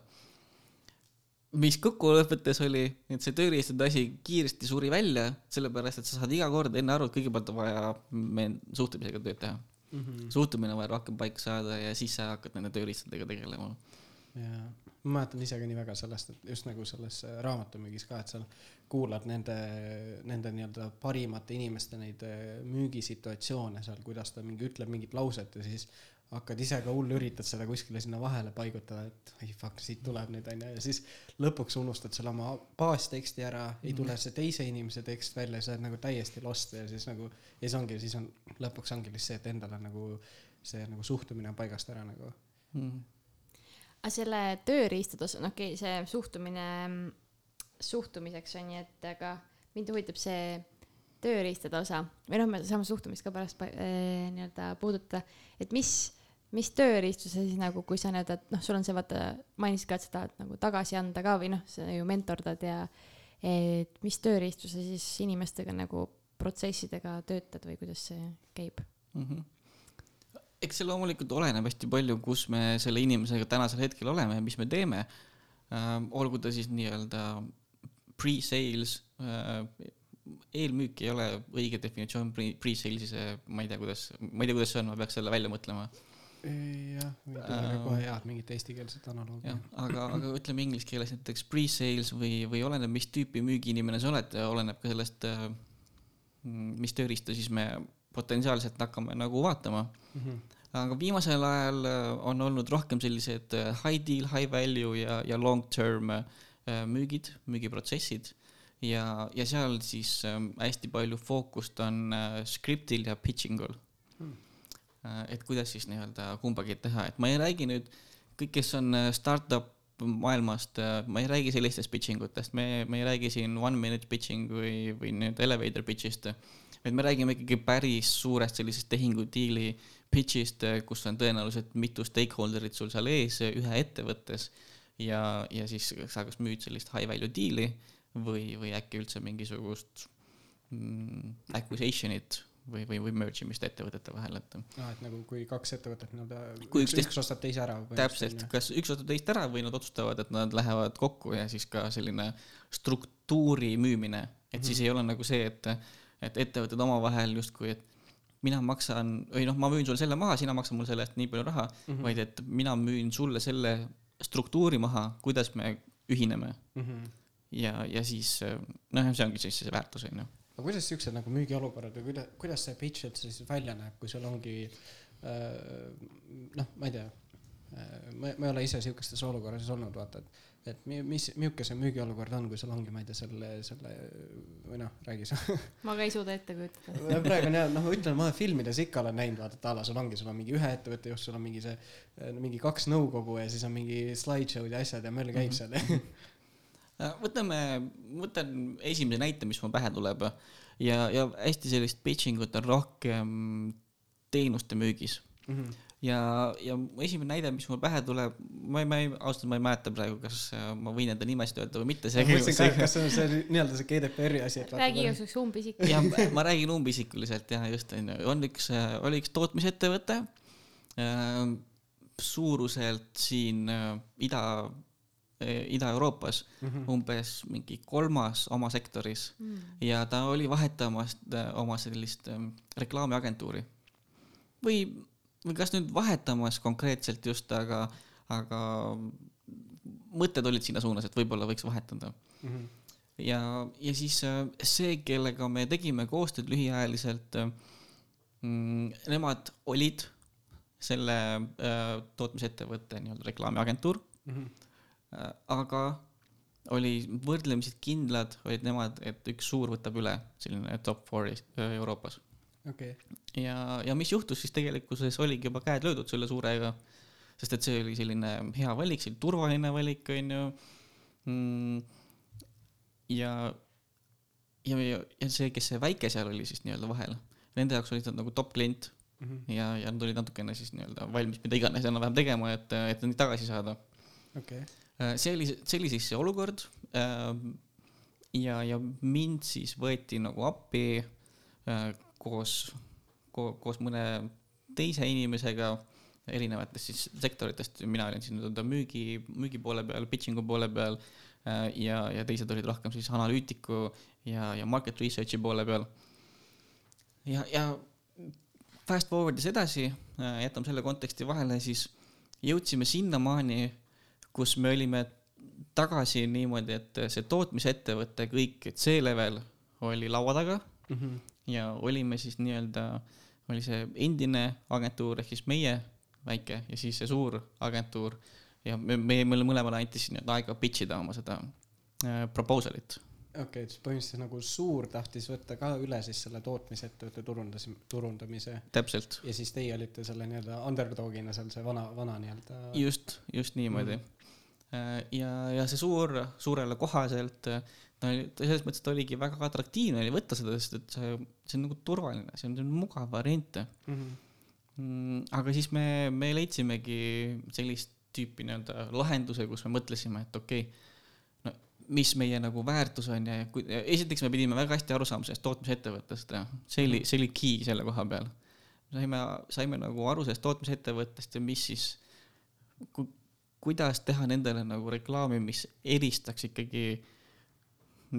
mis kokkuvõttes oli, et see tööriistade asi kiiresti suri välja, sellepärast et sa saad iga kord enne aru, et kõigepealt on vaja suhtlemisega tööd teha mm. -hmm. suhtumine on vaja rohkem paika saada ja siis sa hakkad nende tööriistadega tegelema. jaa, ma mäletan ise ka nii väga sellest, et just nagu selles äh, raamatumüügis ka, et seal kuulad nende, nende nii-öelda parimate inimeste neid äh, müügisituatsioone seal, kuidas ta mingi ütleb mingit lauset ja siis hakkad ise ka hull üritad seda kuskile sinna vahele paigutada, et oi fuck, siit tuleb nüüd onju ja siis lõpuks unustad selle oma baasteksti ära, ei tule see teise inimese tekst välja, sa oled nagu täiesti lost ja siis nagu ja siis ongi, siis on lõpuks ongi lihtsalt see, et endal on nagu see nagu suhtumine on paigast ära nagu Mm. aga selle tööriistade osa, no okei okay,, see suhtumine mm, suhtumiseks on ju, et aga mind huvitab see tööriistade osa või noh, me saame suhtumist ka pärast äh, nii-öelda puudutada, et mis, mis tööriistu sa siis nagu, kui sa nii-öelda, et noh, sul on see vaata, mainisid ka, et sa tahad nagu tagasi anda ka või noh, sa ju mentordad ja et mis tööriistu sa siis inimestega nagu protsessidega töötad või kuidas see käib? mm. -hmm. eks see loomulikult oleneb hästi palju, kus me selle inimesega tänasel hetkel oleme ja mis me teeme äh,. olgu ta siis nii-öelda pre-sales äh,, eelmüük ei ole õige definitsioon pre- pre-sales'i, see, ma ei tea, kuidas, ma ei tea, kuidas see on, ma peaks selle välja mõtlema. jah, ka kohe head mingit eestikeelset analoogi aga, aga ütleme inglise keeles näiteks pre-sales või, või oleneb, mis tüüpi müügiinimene sa oled, oleneb ka sellest äh, mis tööriista siis me potentsiaalselt hakkame nagu vaatama mm. -hmm. aga viimasel ajal äh, on olnud rohkem sellised äh, high deal, high value ja, ja long term äh, müügid, müügiprotsessid ja, ja seal siis hästi palju fookust on scriptil ja pitching ul. Et kuidas siis nii-öelda kumbagi teha, et ma ei räägi nüüd, kõik, kes on startup maailmast, ma ei räägi sellistest pitching utest, me, me ei räägi siin one minute pitching või, või nüüd elevator pitch'ist. Vaid me räägime ikkagi päris suurest sellisest tehingudiili pitch'ist, kus on tõenäoliselt mitu stakeholder'it sul seal ees ühe ettevõttes. Ja, ja siis sa kas müüd sellist high value diili või, või äkki üldse mingisugust mm, acquisition'it või, või, või merge imist ettevõtete vahel, et. aa, et nagu kui kaks ettevõtet nii-öelda, üks, üks ostab teise ära. täpselt, kas üks ostab teist ära või nad otsustavad, et nad lähevad kokku ja siis ka selline struktuuri müümine, et mm -hmm. siis ei ole nagu see, et et ettevõtted omavahel justkui, et mina maksan, või noh, ma müün sulle selle maha, sina maksad mulle selle eest nii palju raha mm, -hmm. vaid et mina müün sulle selle struktuuri maha, kuidas me ühineme mm. -hmm. ja, ja siis noh, see ongi siis see väärtus on ju. Aga kuidas siuksed nagu müügiolukorrad või kuidas, kuidas see pitch üldse siis välja näeb, kui sul ongi äh, noh, ma ei tea äh,, ma, ma ei ole ise siukestes olukordades olnud, vaata, et et mi-, mis, milline see müügiolukord on, kui sul ongi, ma ei tea, selle, selle või noh, räägi sa ma ka ei suuda ette kujutada praegu on jah, noh, ütlen, ma filmides ikka olen näinud, vaata, et a la sul ongi, sul on mingi ühe ettevõtte juht, sul on mingi see, mingi kaks nõukogu ja siis on mingi slideshow'd ja asjad ja möll käib seal mm. -hmm. Võtame, võtan esimese näite, mis mul pähe tuleb ja, ja hästi sellist pitching ut on rohkem teenuste müügis mm. -hmm ja, ja esimene näide, mis mul pähe tuleb, ma ei, ma ei, ausalt ma ei mäleta praegu, kas äh, ma võin enda nimesid öelda või mitte. kas see on see nii-öelda see GDPR-i asi? räägi igasuguses umbisikuliselt. jah, ma räägin umbisikuliselt jah, just onju, on üks, äh, oli üks tootmisettevõte äh,, suuruselt siin äh, Ida äh,, Ida-Euroopas mm -hmm. umbes mingi kolmas oma sektoris mm. ja ta oli vahetamas äh, oma sellist äh, reklaamiagentuuri või või kas nüüd vahetamas konkreetselt just, aga, aga mõtted olid sinna suunas, et võib-olla võiks vahetada mm. -hmm. ja, ja siis see, kellega me tegime koostööd lühiajaliselt mm,, nemad olid selle äh, tootmisettevõtte nii-öelda reklaamiagentuur mm. -hmm. Äh, aga oli võrdlemisi kindlad olid nemad, et üks suur võtab üle selline top four Euroopas. Okay.. ja, ja mis juhtus siis tegelikkuses oligi juba käed löödud selle suurega, sest et see oli selline hea valik, selline turvaline valik, onju. Mm,. ja, ja, ja see, kes see väike seal oli siis nii-öelda vahel, nende jaoks olid nad nagu top klient. Mm -hmm. ja, ja nad olid natukene siis nii-öelda valmis mida iganes enam-vähem tegema, et, et neid tagasi saada. Okay.. Äh, oli siis see olukord. Äh, ja, ja mind siis võeti nagu appi äh, koos ko,, koos mõne teise inimesega erinevatest siis sektoritest, mina olin siin nii-öelda müügi, müügi poole peal, pitching'u poole peal äh, ja, ja teised olid rohkem siis analüütiku ja, ja market research'i poole peal. ja, ja fast forward'is edasi, äh, jätame selle konteksti vahele, siis jõudsime sinnamaani, kus me olime tagasi niimoodi, et see tootmisettevõte, kõik C-level oli laua taga mm. -hmm ja olime siis nii-öelda, oli see endine agentuur ehk siis meie väike ja siis see suur agentuur ja me, me, meile mõlemale anti siis nii-öelda aega pitch ida oma seda äh, proposal'it okei okay,, et siis põhimõtteliselt nagu suur tahtis võtta ka üle siis selle tootmisettevõtte turundas, turundamise. täpselt. ja siis teie olite selle nii-öelda underdog'ina seal see vana, vana nii-öelda. just, just niimoodi mm. -hmm. ja, ja see suur, suurele kohaselt no selles mõttes, et ta oligi väga atraktiivne oli võtta seda, sest et see, see on nagu turvaline, see on, on mugav variant mm. -hmm. Mm, aga siis me, me leidsimegi sellist tüüpi nii-öelda lahenduse, kus me mõtlesime, et okei okay,, no mis meie nagu väärtus on ja kui, esiteks me pidime väga hästi aru saama sellest tootmisettevõttest ja see oli, see oli key selle koha peal. saime, saime nagu aru sellest tootmisettevõttest ja mis siis kuidas teha nendele nagu reklaami, mis eristaks ikkagi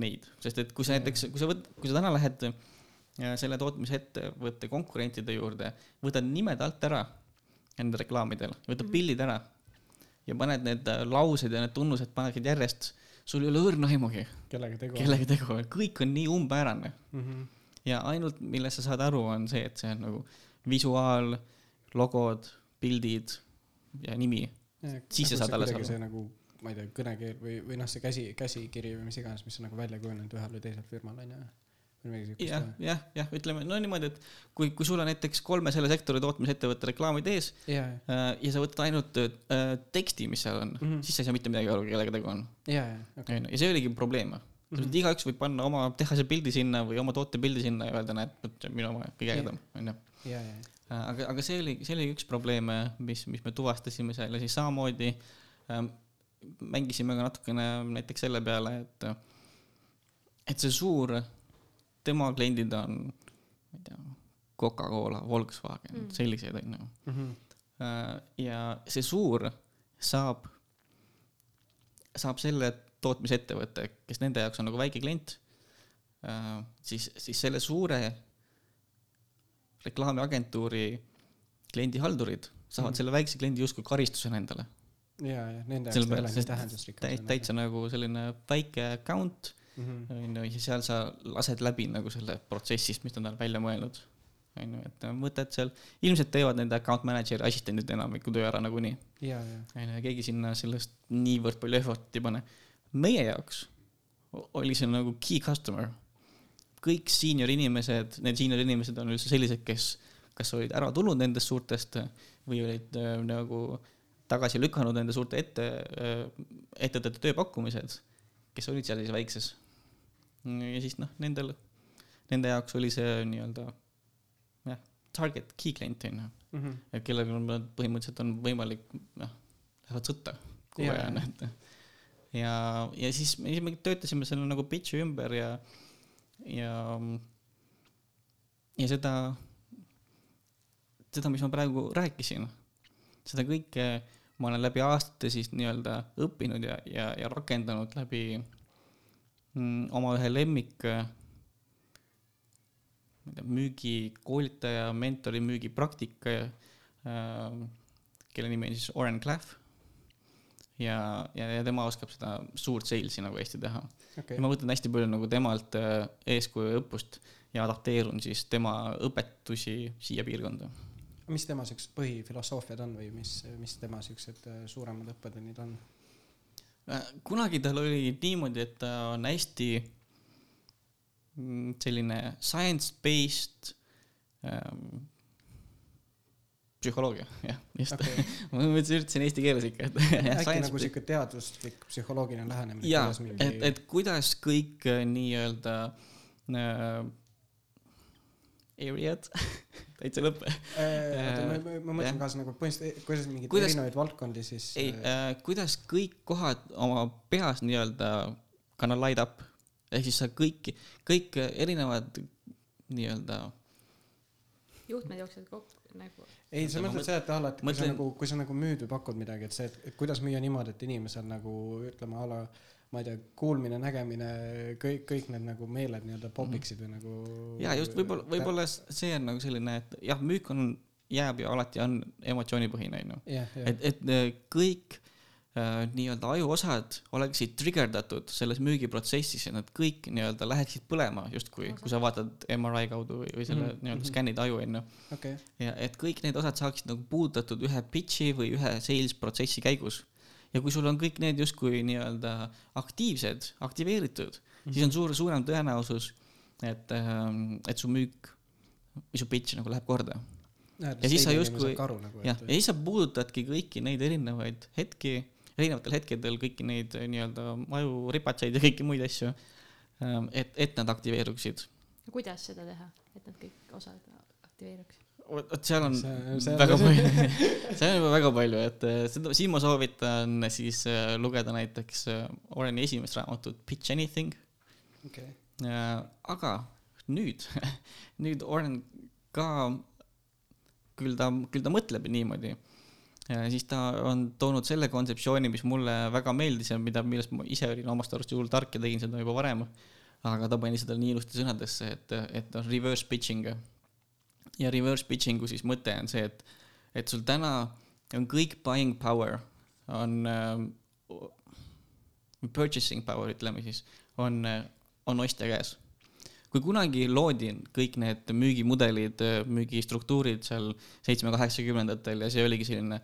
neid, sest et kui sa näiteks, kui sa võt-, kui sa täna lähed äh, selle tootmisettevõtte konkurentide juurde, võtad nimed alt ära nende reklaamidel, võtad mm -hmm. pildid ära ja paned need äh, laused ja need tunnused paned järjest, sul ei ole õrna aimugi. kellega tegu on. kellega tegu on, kõik on nii umbmäärane mm. -hmm. ja ainult millest sa saad aru, on see, et see on nagu visuaal, logod, pildid ja nimi. Siis sa saad alles aru. see nagu, ma ei tea, kõnekeel või, või noh, see käsi, käsikiri või mis iganes, mis on nagu välja kujunenud ühel või teisel firmal onju jah, jah, jah, ütleme no niimoodi, et kui, kui sul on näiteks kolme selle sektori tootmisettevõtte reklaamid ees yeah. äh, ja sa võtad ainult äh, teksti, mis seal on mm, -hmm. siis sa ei saa mitte midagi aru, kellega tegu on yeah,. Yeah, okay. ja see oligi probleem mm. -hmm. igaüks võib panna oma tehase pildi sinna või oma toote pildi sinna ja öelda, näed, vot see on minu oma kõige ägedam, onju. Äh, aga, aga see oli, see oli üks probleeme, mis, mis me tuvastasime seal ja siis samamoodi ähm, mängisime ka natukene näiteks selle peale, et, et see suur tema kliendid on, ma ei tea, Coca-Cola, Volkswagen mm., sellised onju mm. -hmm. ja see suur saab, saab selle tootmisettevõtte, kes nende jaoks on nagu väike klient, äh, siis, siis selle suure reklaamiagentuuri kliendihaldurid saavad mm. selle väikse kliendi justkui karistusena endale. ja, ja nende jaoks ei ole nii tähendusrikas. täitsa nagu selline väike account Mhm. onju, ja seal sa lased läbi nagu selle protsessist, mis nad on välja mõelnud. onju, et võtad seal, ilmselt teevad nende account manager'i assistendid enamiku töö ära nagunii. onju, ja keegi sinna sellest niivõrd palju effort'i ei pane. meie jaoks oli see nagu key customer. Kõik senior inimesed, need senior inimesed on üldse sellised, kes kas olid ära tulnud nendest suurtest või olid äh, nagu tagasi lükanud nende suurte ette äh,, ettevõtete tööpakkumised, kes olid seal siis väikses. Ja siis noh, nendel, nende jaoks oli see nii-öelda jah, target key klient on ju. Mm -hmm., et kellega on põhimõtteliselt on võimalik noh, lähevad sõtta, kui vaja on, et. Ja, ja siis, siis me töötasime selle nagu pitch'i ümber ja, ja, ja seda, seda, mis ma praegu rääkisin, seda kõike ma olen läbi aastate siis nii-öelda õppinud ja, ja, ja rakendanud läbi Mm, oma ühe lemmik, äh, ma ei tea, müügikoolitaja, mentori, müügipraktika, äh, kelle nimi on siis Oren Claff. ja, ja, ja tema oskab seda suurt sales'i nagu hästi teha okay.. ja ma võtan hästi palju nagu temalt äh, eeskuju ja õppust ja adapteerun siis tema õpetusi siia piirkonda mis tema siuksed põhifilosoofiad on või mis, mis tema siuksed suuremad õppetunnid on? Äh, kunagi tal oli niimoodi, et ta on hästi mm, selline science-based ähm, psühholoogia, jah, just okay. ma mõtlesin, üritasin eesti keeles ikka, et äkki nagu sihuke teaduslik psühholoogiline lähenemine. jaa, mingi... et, et kuidas kõik äh, nii-öelda äh, area'd täitsa lõpp äh, ma, ma, ma mõtlen kaasa nagu põhimõtteliselt, kuidas mingeid kuidas, erinevaid valdkondi siis. ei äh,, kuidas kõik kohad oma peas nii-öelda gonna light up ehk siis sa kõiki, kõik erinevad nii-öelda. juhtmed jooksevad kokku nagu. ei, sa mõtled seda, et alati, kui sa nagu, kui sa nagu müüd või pakud midagi, et see, et kuidas müüa niimoodi, et inimesel nagu ütleme a la ma ei tea, kuulmine, nägemine, kõik, kõik need nagu meeled nii-öelda popiksid või nagu. ja just võib-olla, võib-olla see on nagu selline, et jah, müük on, jääb ju alati on emotsioonipõhine, onju. et, et äh, kõik nii-öelda ajuosad oleksid trigerdatud selles müügiprotsessis ja nad kõik nii-öelda läheksid põlema justkui, kui sa vaatad MRI kaudu või, või selle mm -hmm. nii-öelda mhm. skännid aju, onju. ja et kõik need osad saaksid nagu puudutatud ühe pitch'i või ühe sales protsessi käigus ja kui sul on kõik need justkui nii-öelda aktiivsed, aktiveeritud mm, -hmm. siis on suur, suurem tõenäosus, et, ähm, et su müük või su pitch nagu läheb korda. ja siis sa justkui, nagu, jah, ja siis sa puudutadki kõiki neid erinevaid hetki, erinevatel hetkedel kõiki neid äh, nii-öelda ajuripatseid ja kõiki muid asju, ähm, et, et nad aktiveeruksid. kuidas seda teha, et nad kõik osad aktiveeruks? vot seal on see, see väga palju seal on juba väga palju, et äh, seda, siin ma soovitan siis äh, lugeda näiteks Oreni esimest raamatut Pitch Anything okay.. aga nüüd nüüd Oren ka, küll ta, küll ta mõtleb niimoodi, siis ta on toonud selle kontseptsiooni, mis mulle väga meeldis ja mida, millest ma ise olin omast arust hullult tark ja tegin seda juba varem. aga ta pani seda nii ilusti sõnadesse, et, et on reverse pitching ja reverse pitching'u siis mõte on see, et, et sul täna on kõik buying power on äh,, purchasing power ütleme siis, on, on ostja käes. Kui kunagi loodi kõik need müügimudelid, müügistruktuurid seal seitsme-kaheksakümnendatel ja see oligi selline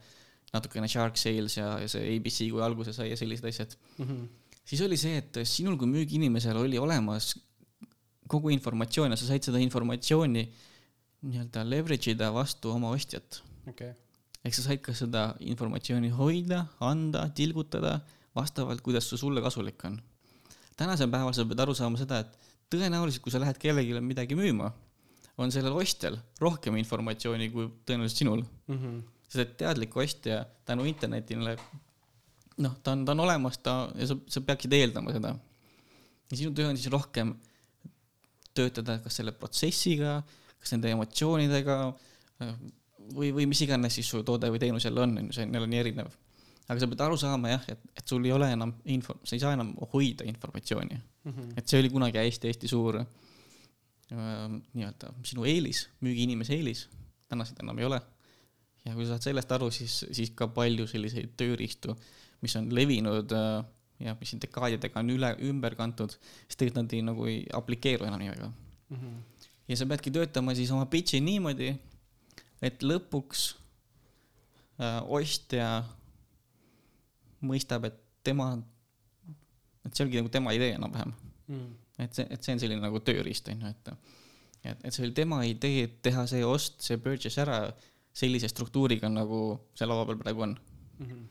natukene shark sales ja, ja see abc, kui alguse sai ja sellised asjad mm. -hmm. siis oli see, et sinul kui müügiinimesel oli olemas kogu informatsioon ja sa said seda informatsiooni nii-öelda leverage ida vastu oma ostjat okay.. ehk sa said ka seda informatsiooni hoida, anda, tilgutada vastavalt, kuidas see sulle kasulik on. tänasel päeval sa pead aru saama seda, et tõenäoliselt, kui sa lähed kellelegi midagi müüma, on sellel ostjal rohkem informatsiooni kui tõenäoliselt sinul mm. -hmm. sest teadlik ostja tänu internetile, noh, ta on, ta on olemas, ta, ja sa, sa peaksid eeldama seda. ja sinu töö on siis rohkem töötada kas selle protsessiga, kas nende emotsioonidega või, või mis iganes siis su toode või teenus jälle on, on ju, see on jälle nii erinev. aga sa pead aru saama jah, et, et sul ei ole enam info, sa ei saa enam hoida informatsiooni. -hmm. et see oli kunagi hästi-hästi suur äh, nii-öelda sinu eelis, müügiinimese eelis, täna seda enam ei ole. ja kui sa saad sellest aru, siis, siis ka palju selliseid tööriistu, mis on levinud äh, ja mis siin dekaadidega on üle, ümber kantud, siis tegelikult nad ei, nagu ei aplikeeru enam nii väga mm. -hmm. ja sa peadki töötama siis oma pitch'i niimoodi, et lõpuks äh, ostja mõistab, et tema, et see ongi nagu tema idee enam-vähem mm. -hmm. et see, et see on selline nagu tööriist, on ju, et, et, et see oli tema idee teha see ost, see purchase ära sellise struktuuriga, nagu see laua peal praegu on mm. -hmm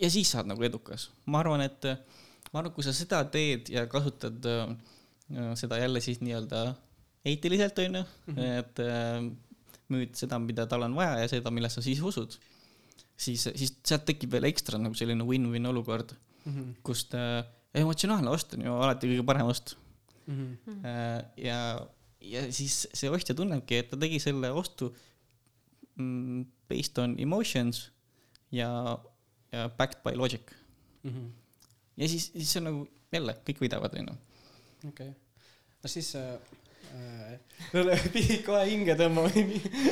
ja siis saad nagu edukas. ma arvan, et, ma arvan, et kui sa seda teed ja kasutad äh, seda jälle siis nii-öelda eetiliselt, on ju, mhm. et äh, müüd seda, mida tal on vaja ja seda, millesse sa siis usud, siis, siis sealt tekib veel ekstra nagu selline win-win olukord mm, -hmm. kust äh, emotsionaalne ost on ju alati kõige parem ost mm. -hmm. Äh, ja, ja siis see ostja tunnebki, et ta tegi selle ostu mm, based on emotions ja ja backed by logic mm. -hmm. ja siis, siis see on nagu jälle, kõik võidavad, onju. okei okay., no siis äh, pidid kohe hinge tõmbama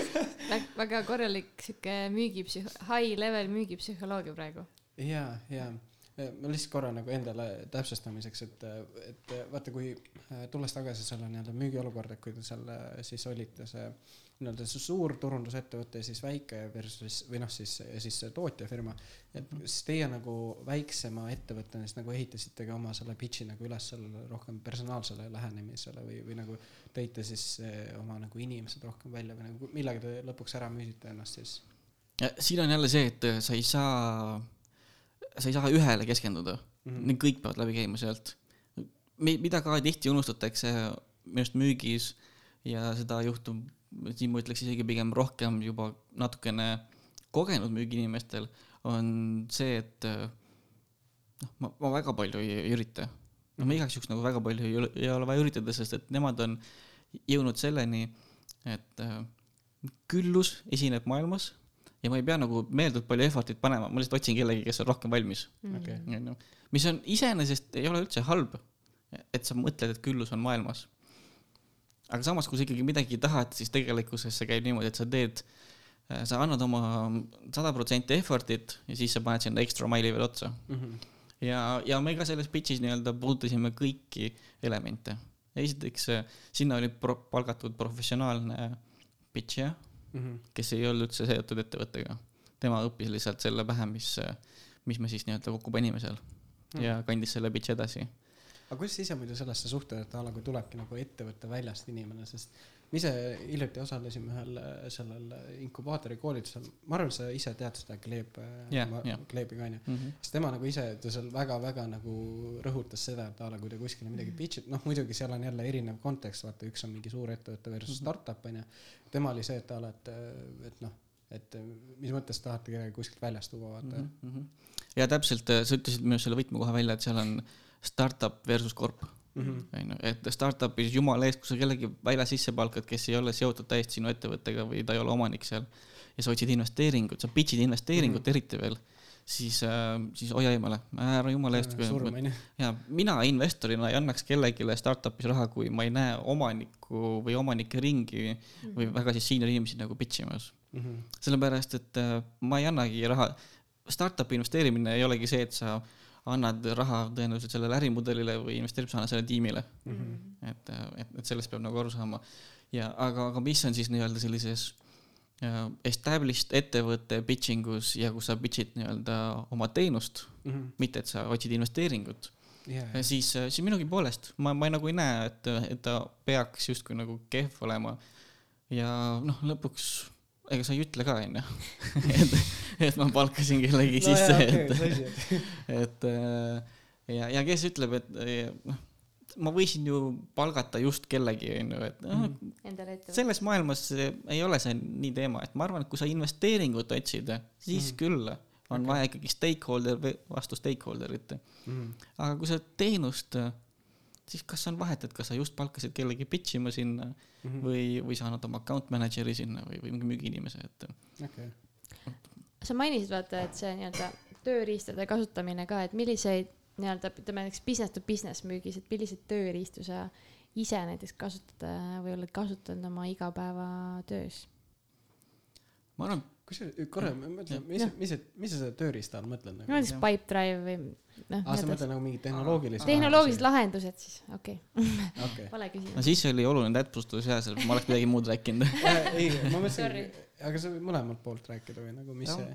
väga korralik sihuke müügipsüh-, high level müügipsühholoogia praegu. ja, ja ma lihtsalt korra nagu endale täpsustamiseks, et, et vaata, kui äh, tulles tagasi selle nii-öelda müügiolukorda, kui te seal siis olite, see nii-öelda see suur turundusettevõte ja siis väike versus või noh, siis, siis tootjafirma. et kas teie nagu väiksema ettevõttena siis nagu ehitasitegi oma selle pitch'i nagu üles sellele rohkem personaalsele lähenemisele või, või nagu tõite siis oma nagu inimesed rohkem välja või nagu millega te lõpuks ära müüsite ennast siis? siin on jälle see, et sa ei saa, sa ei saa ühele keskenduda mm, -hmm. kõik peavad läbi käima sealt. mida ka tihti unustatakse minu arust müügis ja seda juhtub siin ma ütleks isegi pigem rohkem juba natukene kogenud müügiinimestel on see, et noh, ma, ma väga palju ei, ei ürita. no ma igaks juhuks nagu väga palju ei ole, ei ole vaja üritada, sest et nemad on jõudnud selleni, et äh, küllus esineb maailmas ja ma ei pea nagu meeldivalt palju effort'it panema, ma lihtsalt otsin kellegi, kes on rohkem valmis mm. Okay. mis on iseenesest ei ole üldse halb, et sa mõtled, et küllus on maailmas aga samas, kui sa ikkagi midagi tahad, siis tegelikkuses see käib niimoodi, et sa teed, äh, sa annad oma sada protsenti effort'it ja siis sa paned sinna extra mile'i veel otsa mm. -hmm. ja, ja me ka selles pitch'is nii-öelda puudutasime kõiki elemente. esiteks, äh, sinna oli pro palgatud professionaalne pitch'ija mm, -hmm. kes ei olnud üldse seotud ettevõttega. tema õppis lihtsalt selle pähe, mis, äh, mis me siis nii-öelda kokku panime seal mm -hmm. ja kandis selle pitch'i edasi aga kuidas sa ise muidu sellesse suhtud, et a la kui tulebki nagu ettevõtte väljast inimene, sest me ise hiljuti osalesime ühel äh, sellel inkubaatori koolitusel, ma arvan, sa ise tead seda Kleeb yeah,, yeah. Kleebi ka onju mm -hmm., siis tema nagu ise, ta seal väga-väga nagu rõhutas seda, et a la kui te kuskile midagi mm -hmm. pitch'ite, noh muidugi seal on jälle erinev kontekst, vaata üks on mingi suur ettevõte versus mm -hmm. startup onju. tema oli see, et a la, et, et noh, et mis mõttes tahate kedagi kuskilt väljast tuua, vaata mm. -hmm. ja täpselt, sa ütlesid minu selle võtmekoha välja, et seal on startup versus korp mhm. Onju, et startup'is jumala eest, kui sa kellegi välja sisse palkad, kes ei ole seotud täiesti sinu ettevõttega või ta ei ole omanik seal ja sa otsid investeeringut, sa pitch'id investeeringut mm -hmm. eriti veel, siis äh,, siis hoia eemale, ära jumala eest. ja mina investorina ei annaks kellelegi startup'is raha, kui ma ei näe omanikku või omanike ringi või väga siis senior inimesi nagu pitch imas mm. -hmm. sellepärast, et äh, ma ei annagi raha, startup'i investeerimine ei olegi see, et sa annad raha tõenäoliselt sellele ärimudelile või investeerib sa sellele tiimile mm. -hmm. et, et, et sellest peab nagu aru saama. ja aga, aga mis on siis nii-öelda sellises äh, established ettevõtte pitching us ja kus sa pitch'id nii-öelda oma teenust mm, -hmm. mitte et sa otsid investeeringut yeah.. siis, siis minugi poolest ma, ma nagu ei näe, et, et ta peaks justkui nagu kehv olema. ja noh, lõpuks ega sa ei ütle ka, onju. et, et ma palkasin kellegi no sisse, et, et äh, ja, ja kes ütleb, et noh, ma võisin ju palgata just kellegi, onju, et mm -hmm., selles maailmas ei ole see nii teema, et ma arvan, et kui sa investeeringut otsid, siis mm -hmm. küll on okay. vaja ikkagi stakeholder vastu stakeholder'it mm. -hmm. aga kui sa teenust siis kas on vahet, et kas sa just palkasid kellegi pitch ima sinna mm -hmm. või, või sa annad oma account manager'i sinna või, või mingi müügiinimese, et okay.. sa mainisid vaata, et see nii-öelda tööriistade kasutamine ka, et milliseid nii-öelda ütleme näiteks business to business müügis, et milliseid tööriistu sa ise näiteks kasutad või oled kasutanud oma igapäevatöös? ma arvan, kusjuures korra mõtle, mis, mis, mis sa selle tööriista all mõtled nagu? näiteks Pipedrive või noh. aa, sa mõtled nagu mingid tehnoloogilised. tehnoloogilised lahendused siis, okei okay. vale küsimus. no siis oli oluline täpsustus jah, seal ma oleks midagi muud rääkinud ei, ma mõtlesin, aga sa võid mõlemalt poolt rääkida või nagu, mis see?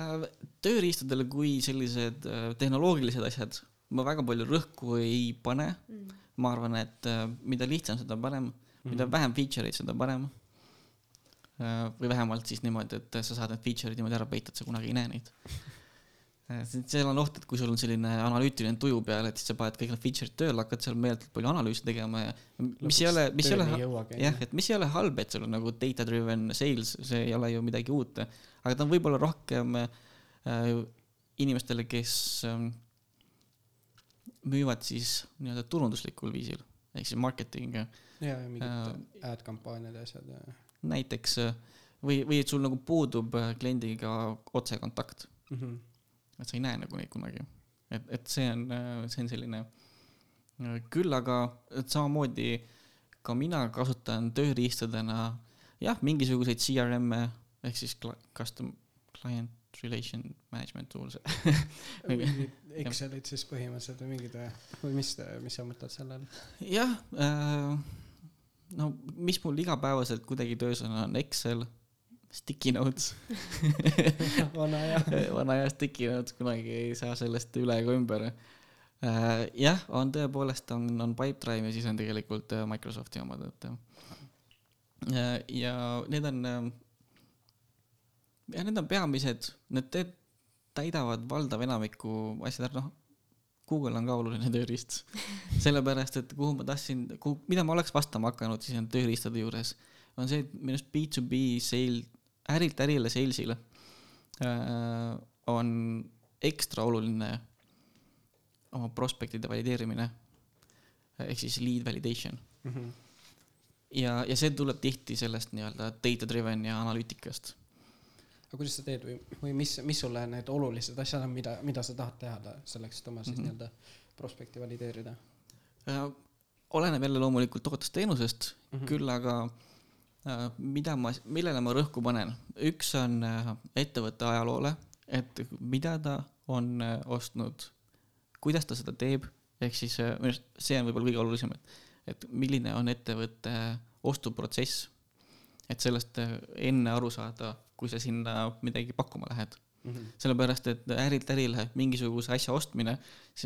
Äh, tööriistadele kui sellised äh, tehnoloogilised asjad ma väga palju rõhku ei pane mm.. ma arvan, et äh, mida lihtsam, seda parem mida vähem feature'id, seda parem Äh, või vähemalt siis niimoodi, et sa saad need feature'id niimoodi ära peita, et sa kunagi ei näe neid. Äh, seal on oht, et kui sul on selline analüütiline tuju peal, et siis sa paned kõik need feature'id tööle, hakkad seal meeletult palju analüüse tegema ja mis ei ole, mis ei ole, jah, et mis ei ole halb, et sul on nagu data driven sales, see ei ole ju midagi uut. aga ta on võib-olla rohkem äh, inimestele, kes äh, müüvad siis nii-öelda turunduslikul viisil, ehk siis marketing. ja, ja mingid äh, ad kampaaniad ja asjad ja näiteks äh, või, või et sul nagu puudub äh, kliendiga otsekontakt mm. -hmm. et sa ei näe nagu neid kunagi. et, et see on, äh, see on selline, küll aga, et samamoodi ka mina kasutan tööriistadena jah, mingisuguseid CRM-e ehk siis custom client relation management tools Excelit siis põhimõtteliselt või mingid või mis, mis sa mõtled selle all? jah äh,, no mis mul igapäevaselt kuidagi töös on, on Excel, sticky notes. Vana aja vana aja sticky notes, kunagi ei saa sellest üle ega ümber. Äh,. jah, on tõepoolest, on, on Pipedrive ja siis on tegelikult äh, Microsofti omad, et äh, ja need on jah, need on peamised, need täidavad valdav enamiku asjad ära, noh Google on ka oluline tööriist. sellepärast, et kuhu ma tahtsin, kuhu, mida ma oleks vastama hakanud siis nende tööriistade juures, on see, et minu arust B2B sale, ärilt ärile sales'ile äh, on ekstra oluline oma prospektide valideerimine ehk siis lead validation mm. -hmm. ja, ja see tuleb tihti sellest nii-öelda data driven ja analüütikast aga kuidas sa teed või, või mis, mis sulle need olulised asjad on, mida, mida sa tahad teha selleks, et oma siis mm -hmm. nii-öelda prospekti valideerida äh,? oleneb jälle loomulikult tootest-teenusest mm, -hmm. küll aga äh, mida ma, millele ma rõhku panen, üks on äh, ettevõtte ajaloole, et mida ta on äh, ostnud, kuidas ta seda teeb, ehk siis äh, see on võib-olla kõige olulisem, et, et milline on ettevõtte ostuprotsess, et sellest äh, enne aru saada kui sa sinna midagi pakkuma lähed mm. -hmm. sellepärast, et ärilt ärile mingisuguse asja ostmine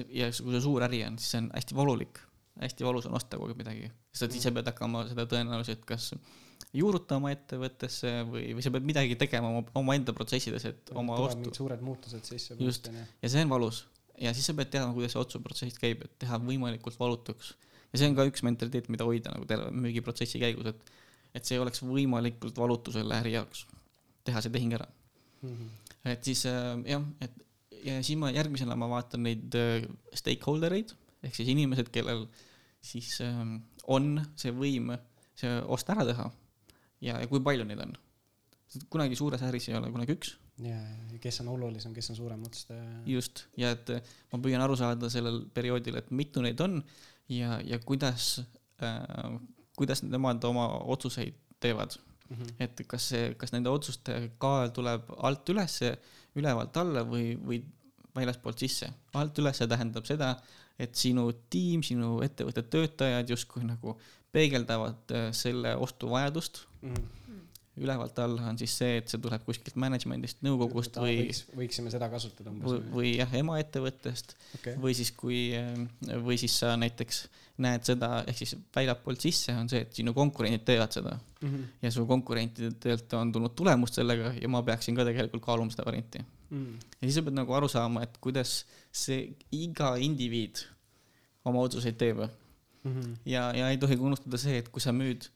ja kui see suur äri on, siis see on hästi valulik. hästi valus on osta kogu aeg midagi, sest et ise pead hakkama seda tõenäoliselt kas juurutama ettevõttesse või, või sa pead midagi tegema oma, omaenda protsessides, et ja oma ostu. suured muutused sisse. just, ja see on valus ja siis sa pead teadma, kuidas see otsuprotsess käib, et teha võimalikult valutuks. ja see on ka üks mentaliteet, mida hoida nagu terve müügiprotsessi käigus, et, et see oleks võimalikult valutu selle äri jaoks teha see tehing ära mm. -hmm. et siis äh, jah, et ja siis ma järgmisena ma vaatan neid äh, stakeholder eid ehk siis inimesed, kellel siis äh, on see võim see ost ära teha ja, ja kui palju neid on. kunagi suures äris ei ole kunagi üks. ja, ja kes on olulisem, kes on suurem otsustaja. just ja et ma püüan aru saada sellel perioodil, et mitu neid on ja, ja kuidas äh,, kuidas nemad oma otsuseid teevad mm. -hmm. et kas see, kas nende otsuste kaal tuleb alt ülesse, ülevalt alla või, või väljaspoolt sisse. alt üles tähendab seda, et sinu tiim, sinu ettevõtte töötajad justkui nagu peegeldavad äh, selle ostuvajadust mm. -hmm ülevalt alla on siis see, et see tuleb kuskilt management'ist, nõukogust või võiks, võiksime seda kasutada umbes või, jah, emaettevõttest okay. või siis kui, või siis sa näiteks näed seda, ehk siis väljapoolt sisse on see, et sinu konkurendid teevad seda mm. -hmm. ja su konkurentidelt on tulnud tulemust sellega ja ma peaksin ka tegelikult kaaluma seda varianti mm. -hmm. ja siis sa pead nagu aru saama, et kuidas see iga indiviid oma otsuseid teeb mm. -hmm. ja, ja ei tohi ka unustada see, et kui sa müüd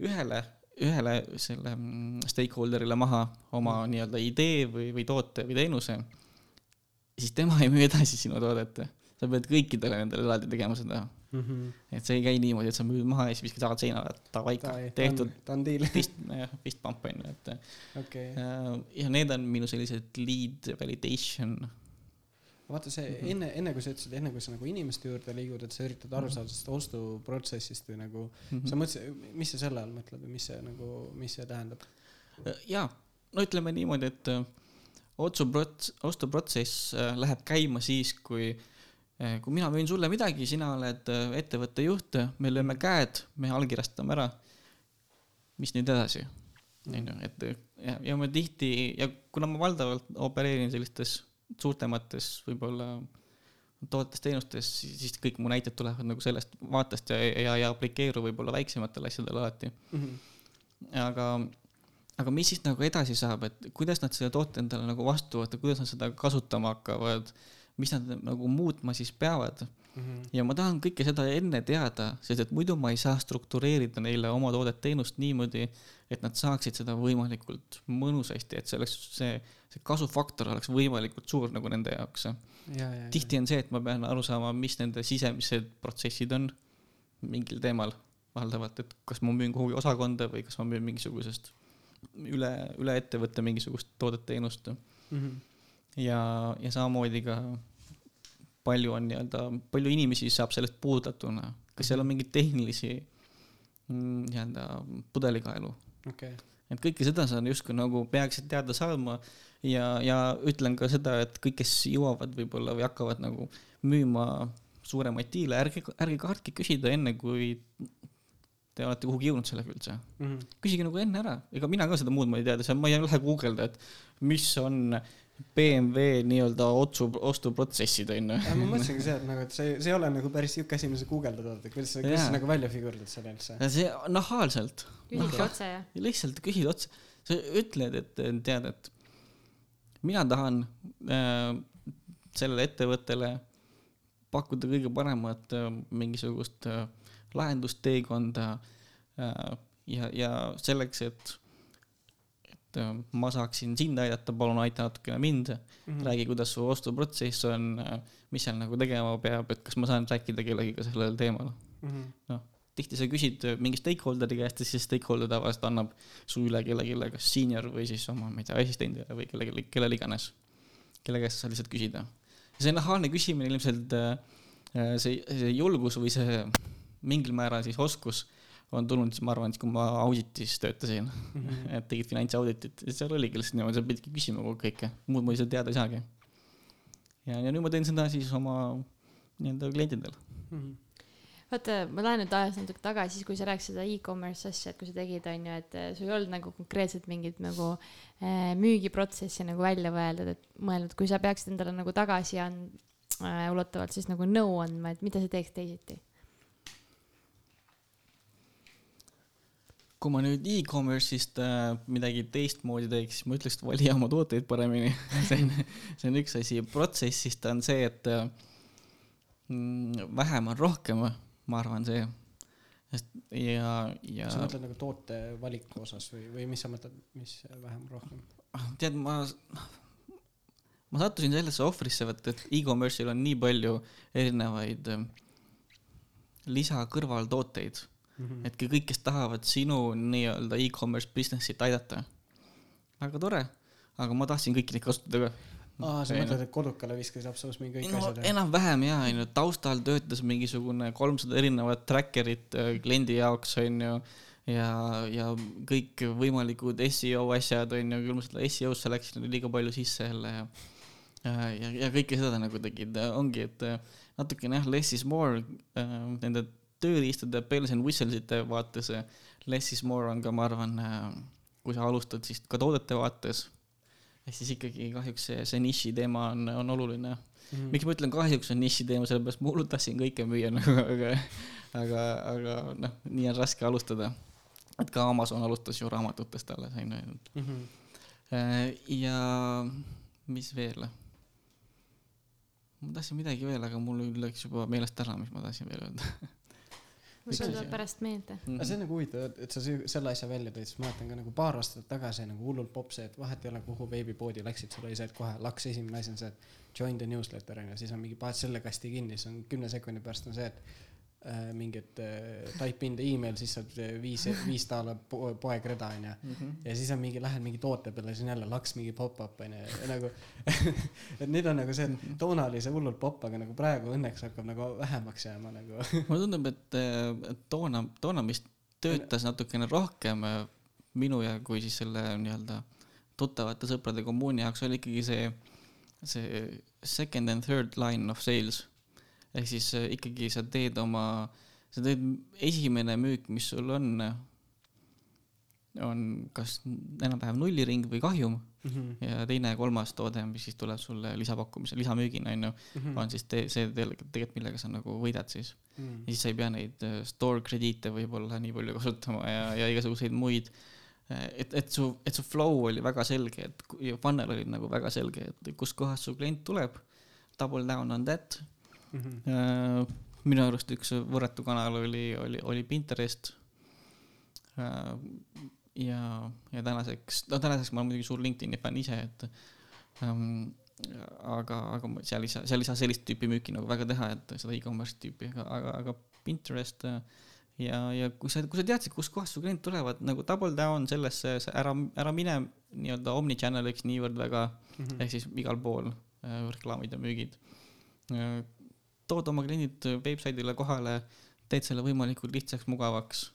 ühele ühele selle mm, stakeholder'ile maha oma mm. nii-öelda idee või, või toote või teenuse, siis tema ei müü edasi sinu toodet. sa pead kõikidele nendele eraldi tegema seda mm. -hmm. et see ei käi niimoodi, et sa müüd maha ja siis viskad saad seina pealt, davai, tehtud. ta on deal. vist, jah, vist pump on ju, et okay.. ja need on minu sellised lead validation vaata see mm -hmm. enne, enne kui sa ütlesid, enne kui sa nagu inimeste juurde liigud, et sa üritad aru saada sellest ostuprotsessist või nagu mm, -hmm. sa mõtlesid, mis sa selle all mõtled või mis see nagu, mis see tähendab? jaa, no ütleme niimoodi, et äh, otsuprots-, ostuprotsess äh, läheb käima siis, kui, äh, kui mina müün sulle midagi, sina oled ettevõtte juht, me lööme käed, me allkirjastame ära. mis nüüd edasi? on ju, et ja, ja ma tihti ja kuna ma valdavalt opereerin sellistes suurtemates võib-olla tootes-teenustes, siis kõik mu näited tulevad nagu sellest vaatest ja, ja, ja aplikeeru võib-olla väiksematele asjadele alati mm. -hmm. aga, aga mis siis nagu edasi saab, et kuidas nad selle toote endale nagu vastu võtta, kuidas nad seda kasutama hakkavad, mis nad nagu muutma siis peavad mm. -hmm. ja ma tahan kõike seda enne teada, sest et muidu ma ei saa struktureerida neile oma toodet-teenust niimoodi, et nad saaksid seda võimalikult mõnusasti, et see oleks see see kasufaktor oleks võimalikult suur nagu nende jaoks. tihti on see, et ma pean aru saama, mis nende sisemised protsessid on mingil teemal valdavalt, et kas ma müün kuhugi osakonda või kas ma müün mingisugusest üle, üle ettevõtte mingisugust toodet-teenust mm. -hmm. ja, ja samamoodi ka palju on nii-öelda, palju inimesi saab sellest puudutatuna, kas seal on mingeid tehnilisi mm, nii-öelda pudelikaelu okay.. Et kõike seda sa justkui nagu peaksid teada saama ja, ja ütlen ka seda, et kõik, kes jõuavad võib-olla või hakkavad nagu müüma suuremaid diile, ärge, ärge kartke küsida enne, kui te olete kuhugi jõudnud sellega üldse mm. -hmm. küsige nagu enne ära, ega mina ka seda muud moodi teada ei saa, ma ei lähe guugelda, et mis on BMW nii-öelda otsu, ostuprotsessid on ju. ma mõtlesingi see, et nagu, et see, see ei ole nagu päris siuke asi, mida sa guugeldad, et kuidas sa, kuidas sa nagu välja figurdad selle üldse. see nahaalselt. küsid otse jah? lihtsalt küsid otse, sa ütled, et tead, et mina tahan äh, sellele ettevõttele pakkuda kõige paremat äh, mingisugust äh, lahendusteekonda äh, ja, ja selleks, et, et äh, ma saaksin sind aidata, palun aita natukene mind mm, -hmm. räägi, kuidas su ostuprotsess on äh,, mis seal nagu tegema peab, et kas ma saan rääkida kellegiga sellel teemal mm -hmm.. noh tihti sa küsid mingi stakeholder'i käest ja siis stakeholder tavaliselt annab su üle kellelegi, kas senior või siis oma, ma ei tea, assistendile või kellelegi, kellele iganes, kelle käest sa lihtsalt küsida. see nahaalne küsimine ilmselt, äh, see, see julgus või see mingil määral siis oskus on tulnud siis ma arvan, siis kui ma auditis töötasin mm, -hmm. et tegid finantsauditit, seal oligi lihtsalt niimoodi, sa pididki küsima kogu kõike, muud moodi sa teada ei saagi. ja, ja nüüd ma teen seda siis oma nii-öelda klientidel mm. -hmm vaata, ma lähen nüüd ajas natuke tagasi, siis kui sa rääkisid seda e-commerce asja, et kui sa tegid, on ju, et sul ei olnud nagu konkreetselt mingit nagu äh, müügiprotsessi nagu välja mõeldud, et mõelnud, kui sa peaksid endale nagu tagasi and- äh,, ulatuvalt siis nagu nõu andma, et mida sa teeks teisiti? Kui ma nüüd e-commerce'ist äh, midagi teistmoodi teeks, ma ütleks, et vali oma tooteid paremini see on, see on üks asi, protsessist on see, et äh, mm, vähem on rohkem ma arvan, see, ja, ja. sa mõtled nagu toote valiku osas või, või mis sa mõtled, mis vähem, rohkem? Ah, tead, ma, ma sattusin sellesse ohvrisse, vaata, et e-commerce'il on nii palju erinevaid ähm, lisakõrvaltooteid mm, -hmm. et kõik, kes tahavad sinu nii-öelda e-commerce business'it aidata, väga tore, aga ma tahtsin kõiki neid kasutada ka. Aa, sa mõtled, et kodukale viskas absoluutselt mingi kõik no, asjad? enam-vähem jaa, onju, taustal töötas mingisugune kolmsada erinevat tracker'it äh, kliendi jaoks, onju, ja, ja kõikvõimalikud seo asjad, onju, küll ma seda seo-sse läksin liiga palju sisse jälle ja ja, ja, ja kõike seda nagu tegid, ongi, et äh, natukene jah, less is more äh, nende tööriistade bells and whistles'ite vaates. Less is more on ka, ma arvan äh,, kui sa alustad, siis ka toodete vaates. siis ikkagi kahjuks see, see niši teema on, on oluline mm. -hmm. miks ma ütlen kahjuks on niši teema, sellepärast ma hullult tahtsin kõike müüa nagu, aga, aga, aga noh, nii on raske alustada. et ka Amazon alustas ju raamatutest alles, onju. Mhm. Äh, ja mis veel? ma tahtsin midagi veel, aga mul läks juba meelest ära, mis ma tahtsin veel öelda võib-olla tuleb pärast meelde mm. -hmm. aga see on nagu huvitav, et sa selle asja välja tõid, siis ma mäletan ka nagu paar aastat tagasi nagu hullult popp see, et vahet ei ole, kuhu veebipoodi läksid, sul oli see, et kohe laks esimene asi on see, et join the newsletter on ju, siis on mingi, paned selle kasti kinni, siis on kümne sekundi pärast on see, et mingit äh, type in the email, siis saad viis, viis daala po poegreda onju. -hmm. ja siis on mingi, lähed mingi toote peale, siis on jälle laks mingi pop-up onju nagu et nüüd on nagu see, mhm. toona oli see hullult popp, aga nagu praegu õnneks hakkab nagu vähemaks jääma nagu mulle tundub, et toona, toona vist töötas natukene rohkem äh, minu ja kui siis selle nii-öelda tuttavate sõprade kommuuni jaoks oli ikkagi see, see second and third line of sales ehk siis äh, ikkagi sa teed oma, sa teed esimene müük, mis sul on, on kas enam-vähem nulliring või kahjum mm -hmm. ja teine ja kolmas toode, mis siis tuleb sulle lisapakkumise, lisamüügina onju mm, -hmm. on siis te, see tegelikult, millega sa nagu võidad siis mm. -hmm. ja siis sa ei pea neid äh, store krediite võib-olla nii palju kasutama ja, ja igasuguseid muid äh, et, et su, et su flow oli väga selge, et ja funnel oli nagu väga selge, et kustkohast su klient tuleb. Double down on that mm. -hmm. minu arust üks võrratu kanal oli, oli, oli Pinterest. Äh, ja, ja tänaseks, no tänaseks ma olen muidugi suur LinkedIn'i fänn ise, et ähm, aga, aga seal ei saa, seal ei saa sellist tüüpi müüki nagu väga teha, et seda e-commerce tüüpi, aga, aga, aga Pinterest äh, ja, ja kui sa, kui sa teadsid, kustkohast su kliendid tulevad, nagu double down sellesse, ära, ära mine nii-öelda omnichannel'iks niivõrd väga mm, -hmm. ehk siis igal pool reklaamid ja müügid tood oma kliendid veebsaidile kohale, teed selle võimalikult lihtsaks, mugavaks.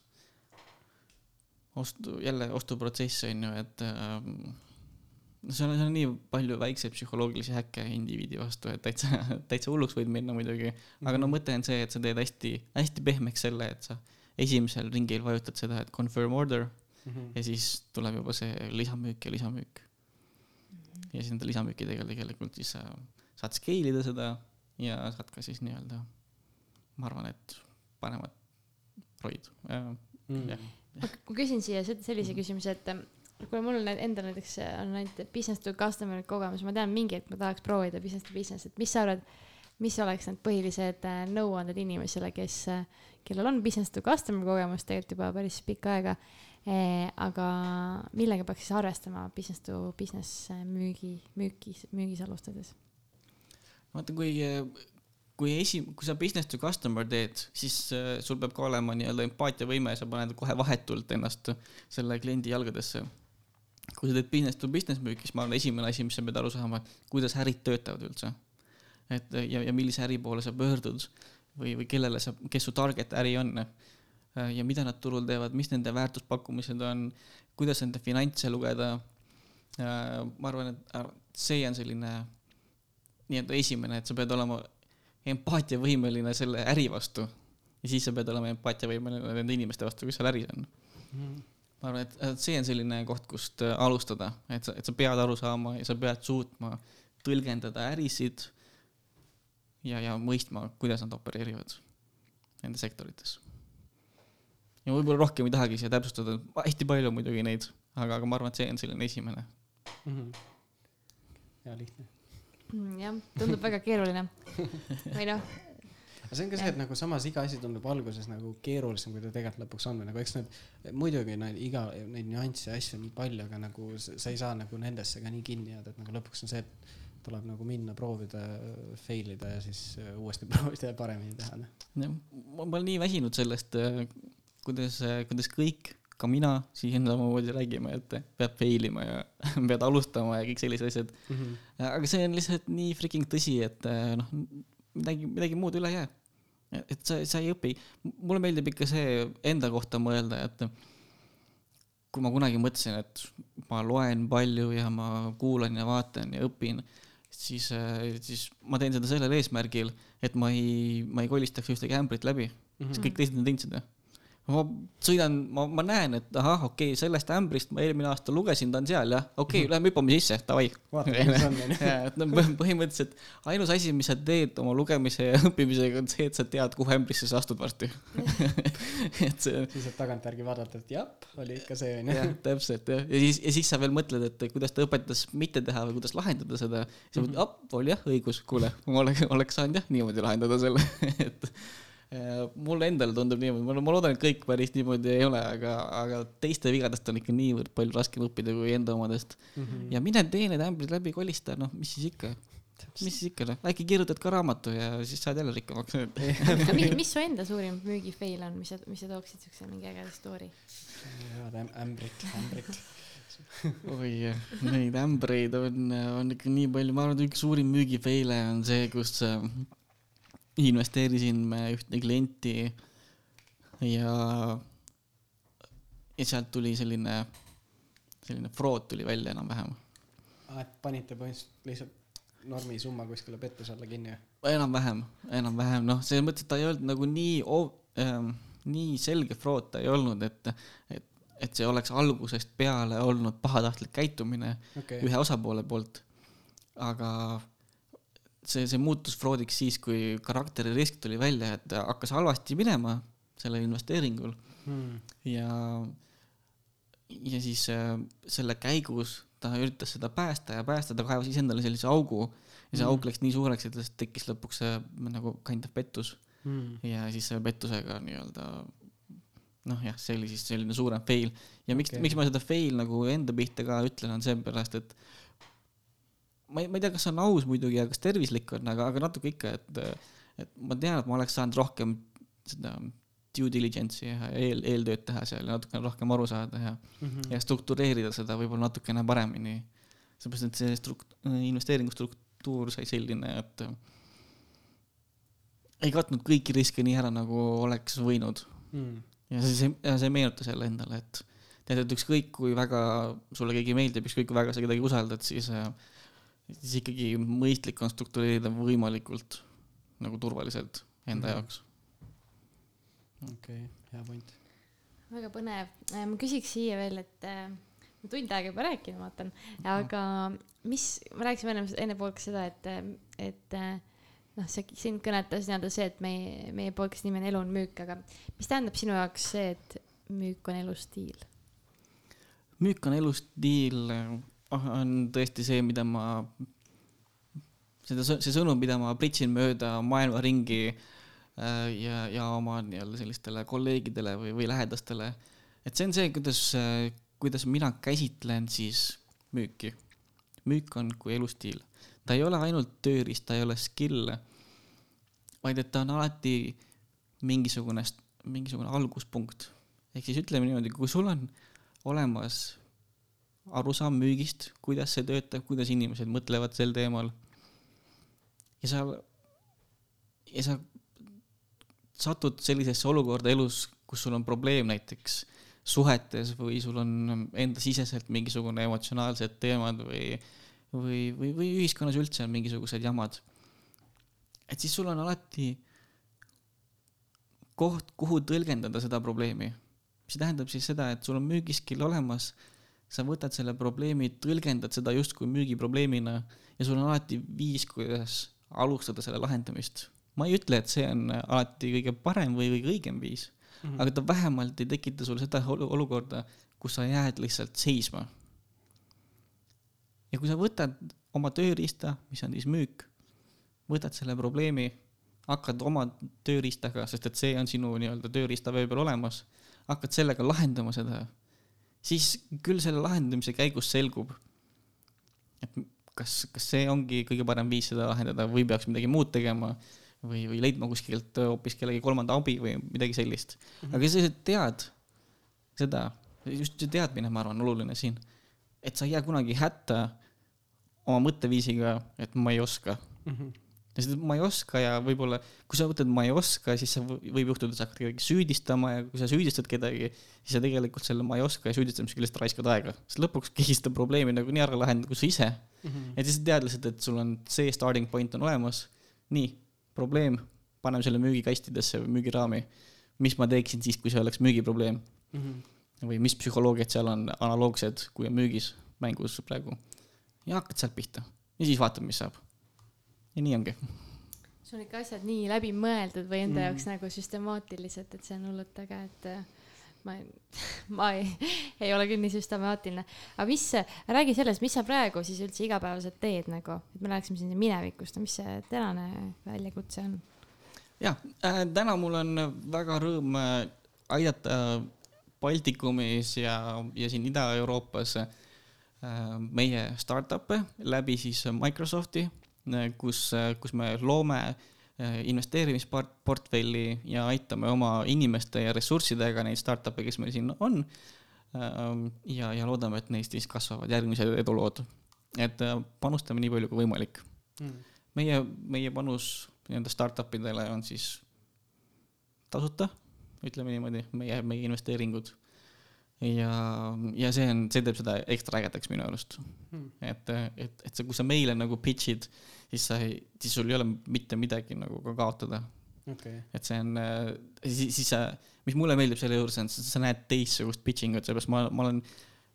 ostu, jälle ostuprotsess on ju, et ähm, seal on, seal on nii palju väikseid psühholoogilisi häkke indiviidi vastu, et täitsa, täitsa hulluks võid minna muidugi. aga no mhm. mõte on see, et sa teed hästi, hästi pehmeks selle, et sa esimesel ringil vajutad seda, et confirm order mm -hmm. ja siis tuleb juba see lisamüük ja lisamüük mm. -hmm. ja siis nende lisamüükidega tegelikult siis sa saad scale ida seda ja saad ka siis nii-öelda, ma arvan, et paremat roid mm.. jah. ma küsin siia sellise küsimuse, et kuule, mul on endal näiteks on ainult business to customer kogemus, ma tean mingi hetk ma tahaks proovida business to business, et mis sa arvad, mis oleks need põhilised äh, nõuanded inimesele, kes, kellel on business to customer kogemus tegelikult juba päris pikka aega eh,. aga millega peaks siis arvestama business to business äh, müügi, müügis, müügis alustades? Vaata, kui, kui esi-, kui sa business to customer teed, siis äh, sul peab ka olema nii-öelda empaatiavõime, sa paned kohe vahetult ennast selle kliendi jalgadesse. kui sa teed business to business müüki, siis ma arvan, esimene asi, mis sa pead aru saama, kuidas ärid töötavad üldse. et ja, ja millise äri poole sa pöördud või, või kellele sa, kes su target äri on äh, ja mida nad turul teevad, mis nende väärtuspakkumised on, kuidas nende finantse lugeda. Äh, ma arvan, et see on selline nii-öelda esimene, et sa pead olema empaatiavõimeline selle äri vastu ja siis sa pead olema empaatiavõimeline nende inimeste vastu, kes seal äris on mm. ma arvan, et see on selline koht, kust äh, alustada, et sa, et sa pead aru saama ja sa pead suutma tõlgendada ärisid ja, ja mõistma, kuidas nad opereerivad nendes sektorites. ja võib-olla rohkem ei tahagi siia täpsustada, hästi palju muidugi neid, aga, aga ma arvan, et see on selline esimene mm. -hmm. ja lihtne jah, tundub väga keeruline või noh. aga see on ka see, et nagu samas iga asi tundub alguses nagu keerulisem, kui ta tegelikult lõpuks on või nagu eks need, muidugi need iga, neid nüansse ja asju on nii palju, aga nagu sa ei saa nagu nendesse ka nii kinni jääda, et nagu lõpuks on see, et tuleb nagu minna, proovida, fail ida ja siis äh, uuesti proovida ja paremini teha, noh. jah, ma olen nii väsinud sellest, äh, kuidas, äh, kuidas kõik ka mina siin samamoodi räägime, et pead fail ima ja pead alustama ja kõik sellised asjad mm. -hmm. aga see on lihtsalt nii freaking tõsi, et eh, noh, midagi, midagi muud üle ei jää. et sa, sa ei õpi. mulle meeldib ikka see enda kohta mõelda, et kui ma kunagi mõtlesin, et ma loen palju ja ma kuulan ja vaatan ja õpin, siis, siis ma teen seda sellel eesmärgil, et ma ei, ma ei kolistaks ühtegi ämbrit läbi mm, -hmm. sest kõik teised on teinud seda ma sõidan, ma, ma näen, et ahah, okei okay,, sellest ämbrist ma eelmine aasta lugesin, ta on seal jah, okei okay, mm, -hmm. lähme hüppame sisse, davai. et no põhimõtteliselt ainus asi, mis sa teed oma lugemise ja õppimisega on see, et sa tead, kuhu ämbrisse sa astud varsti et see. siis saad tagantjärgi vaadata, et jah, oli ikka see onju. jah, täpselt jah, ja siis, ja siis sa veel mõtled, et kuidas ta õpetas mitte teha või kuidas lahendada seda. siis mõtled, ah, oli jah õigus, kuule, ma oleks, oleks saanud jah niimoodi lahendada selle et mulle endale tundub niimoodi, ma loodan, et kõik päris niimoodi ei ole, aga, aga teiste vigadest on ikka niivõrd palju raskem õppida kui enda omadest mm. -hmm. ja mine tee need ämbrid läbi, kolista, noh, mis siis ikka. mis siis ikka, noh, äkki kirjutad ka raamatu ja siis saad jälle rikkamaks aga mis, mis su enda suurim müügifail on, mis sa, mis sa tooksid siukse mingi ägeda story? head ämbrit, ämbrit oi, neid ämbreid on, on ikka nii palju, ma arvan, et üks suurim müügifail'e on see, kus äh, investeerisime ühte klienti ja, ja sealt tuli selline, selline fraud tuli välja enam-vähem. et panite põhimõtteliselt lihtsalt normi summa kuskile pettuse alla kinni? enam-vähem, enam-vähem, noh, selles mõttes, et ta ei olnud nagu nii oh,, ähm, nii selge fraud ta ei olnud, et, et, et see oleks algusest peale olnud pahatahtlik käitumine okay. ühe osapoole poolt. aga see, see muutus fraadiks siis, kui karakteririsk tuli välja, et hakkas halvasti minema sellel investeeringul hmm. ja, ja siis äh, selle käigus ta üritas seda päästa ja päästa, ta kaevas iseendale sellise augu ja see hmm. auk läks nii suureks, et sellest tekkis lõpuks see nagu kind of pettus hmm. ja siis selle pettusega nii-öelda noh, jah, see oli siis selline suurem fail ja miks okay., miks ma seda fail nagu enda pihta ka ütlen, on seepärast, et ma ei, ma ei tea, kas see on aus muidugi ja kas tervislik on, aga, aga natuke ikka, et, et ma tean, et ma oleks saanud rohkem seda due diligence'i ja eel, eeltööd teha seal ja natukene rohkem aru saada ja mm, -hmm. ja struktureerida seda võib-olla natukene paremini. sellepärast, et see strukt-, investeeringu struktuur sai selline, et ei katnud kõiki riske nii ära, nagu oleks võinud mm.. ja see, see, ja see meenutas jälle endale, et tead, et ükskõik kui väga sulle keegi meeldib, ükskõik kui väga sa kedagi usaldad, siis äh, siis ikkagi mõistlik on struktureerida võimalikult nagu turvaliselt enda mm. jaoks. okei okay,, hea point. väga põnev, äh, ma küsiks siia veel, et äh, ma tund aega juba rääkinud, vaatan, aga mis, me rääkisime enne, enne podcast seda, et, äh, et noh, see sind kõnetas nii-öelda see, et meie, meie podcast'i nimi on Elu on müük, aga mis tähendab sinu jaoks see, et müük on elustiil? müük on elustiil on tõesti see, mida ma, seda, see sõnum, mida ma pritsin mööda maailma ringi äh, ja, ja oma nii-öelda sellistele kolleegidele või, või lähedastele. et see on see, kuidas, kuidas mina käsitlen siis müüki. müük on kui elustiil. ta ei ole ainult tööriist, ta ei ole skill, vaid et ta on alati mingisugune, mingisugune alguspunkt. ehk siis ütleme niimoodi, kui sul on olemas arusaam müügist, kuidas see töötab, kuidas inimesed mõtlevad sel teemal. ja sa, ja sa satud sellisesse olukorda elus, kus sul on probleem näiteks suhetes või sul on endasiseselt mingisugune emotsionaalsed teemad või, või, või, või ühiskonnas üldse on mingisugused jamad. et siis sul on alati koht, kuhu tõlgendada seda probleemi. mis tähendab siis seda, et sul on müügiskill olemas sa võtad selle probleemi, tõlgendad seda justkui müügiprobleemina ja sul on alati viis, kuidas alustada selle lahendamist. ma ei ütle, et see on alati kõige parem või kõige õigem viis mm, -hmm. aga ta vähemalt ei tekita sulle seda olukorda, kus sa jääd lihtsalt seisma. ja kui sa võtad oma tööriista, mis on siis müük, võtad selle probleemi, hakkad oma tööriistaga, sest et see on sinu nii-öelda tööriistavöö peal olemas, hakkad sellega lahendama seda siis küll selle lahendamise käigus selgub, et kas, kas see ongi kõige parem viis seda lahendada või peaks midagi muud tegema või, või leidma kuskilt hoopis kellegi kolmanda abi või midagi sellist. -hmm. aga sa tead seda, just see teadmine, ma arvan, oluline siin, et sa ei jää kunagi hätta oma mõtteviisiga, et ma ei oska mm. -hmm. Sest ma ei oska ja võib-olla, kui sa ütled, ma ei oska, siis sa võ- võib juhtuda, et sa hakkad kedagi süüdistama ja kui sa süüdistad kedagi, siis sa tegelikult selle ma ei oska ja süüdistamise küljest raiskad aega. sest lõpuks keegi seda probleemi nagunii ära lahendab, kui sa ise mm. -hmm. et siis tead lihtsalt, et sul on see starting point on olemas. nii, probleem, paneme selle müügikastidesse või müügiraami. mis ma teeksin siis, kui see oleks müügiprobleem Mm -hmm. või mis psühholoogiad seal on analoogsed, kui on müügis mängus praegu. ja hakkad sealt pihta ja siis vaatad, mis saab. Ja nii ongi. sul on ikka asjad nii läbimõeldud või enda Mm. jaoks nagu süstemaatiliselt, et see on hullult äge, et äh, ma, ma ei, ei ole küll nii süstemaatiline. aga mis, räägi sellest, mis sa praegu siis üldse igapäevaselt teed nagu, et me läheksime sinna minevikust, mis see tänane väljakutse on? ja äh, täna mul on väga rõõm äh, aidata Baltikumis ja, ja siin Ida-Euroopas äh, meie startup'e läbi siis Microsofti, kus, kus me loome äh, investeerimisportfelli ja aitame oma inimeste ja ressurssidega neid startup'e, kes meil siin on. Ähm, ja, ja loodame, et neist siis kasvavad järgmised edulood. et äh, panustame nii palju kui võimalik. Mm. meie, meie panus nii-öelda startup idele on siis tasuta, ütleme niimoodi, meie, meie investeeringud. Ja, ja see on, see teeb seda ekstra ägedaks minu arust Mm. et, et, et sa, kui sa meile nagu pitch'id, siis sa ei, siis sul ei ole mitte midagi nagu ka kaotada. okei, et see on, siis, siis sa, mis mulle meeldib selle juures on, sa näed teistsugust pitching ut, sellepärast ma, ma olen,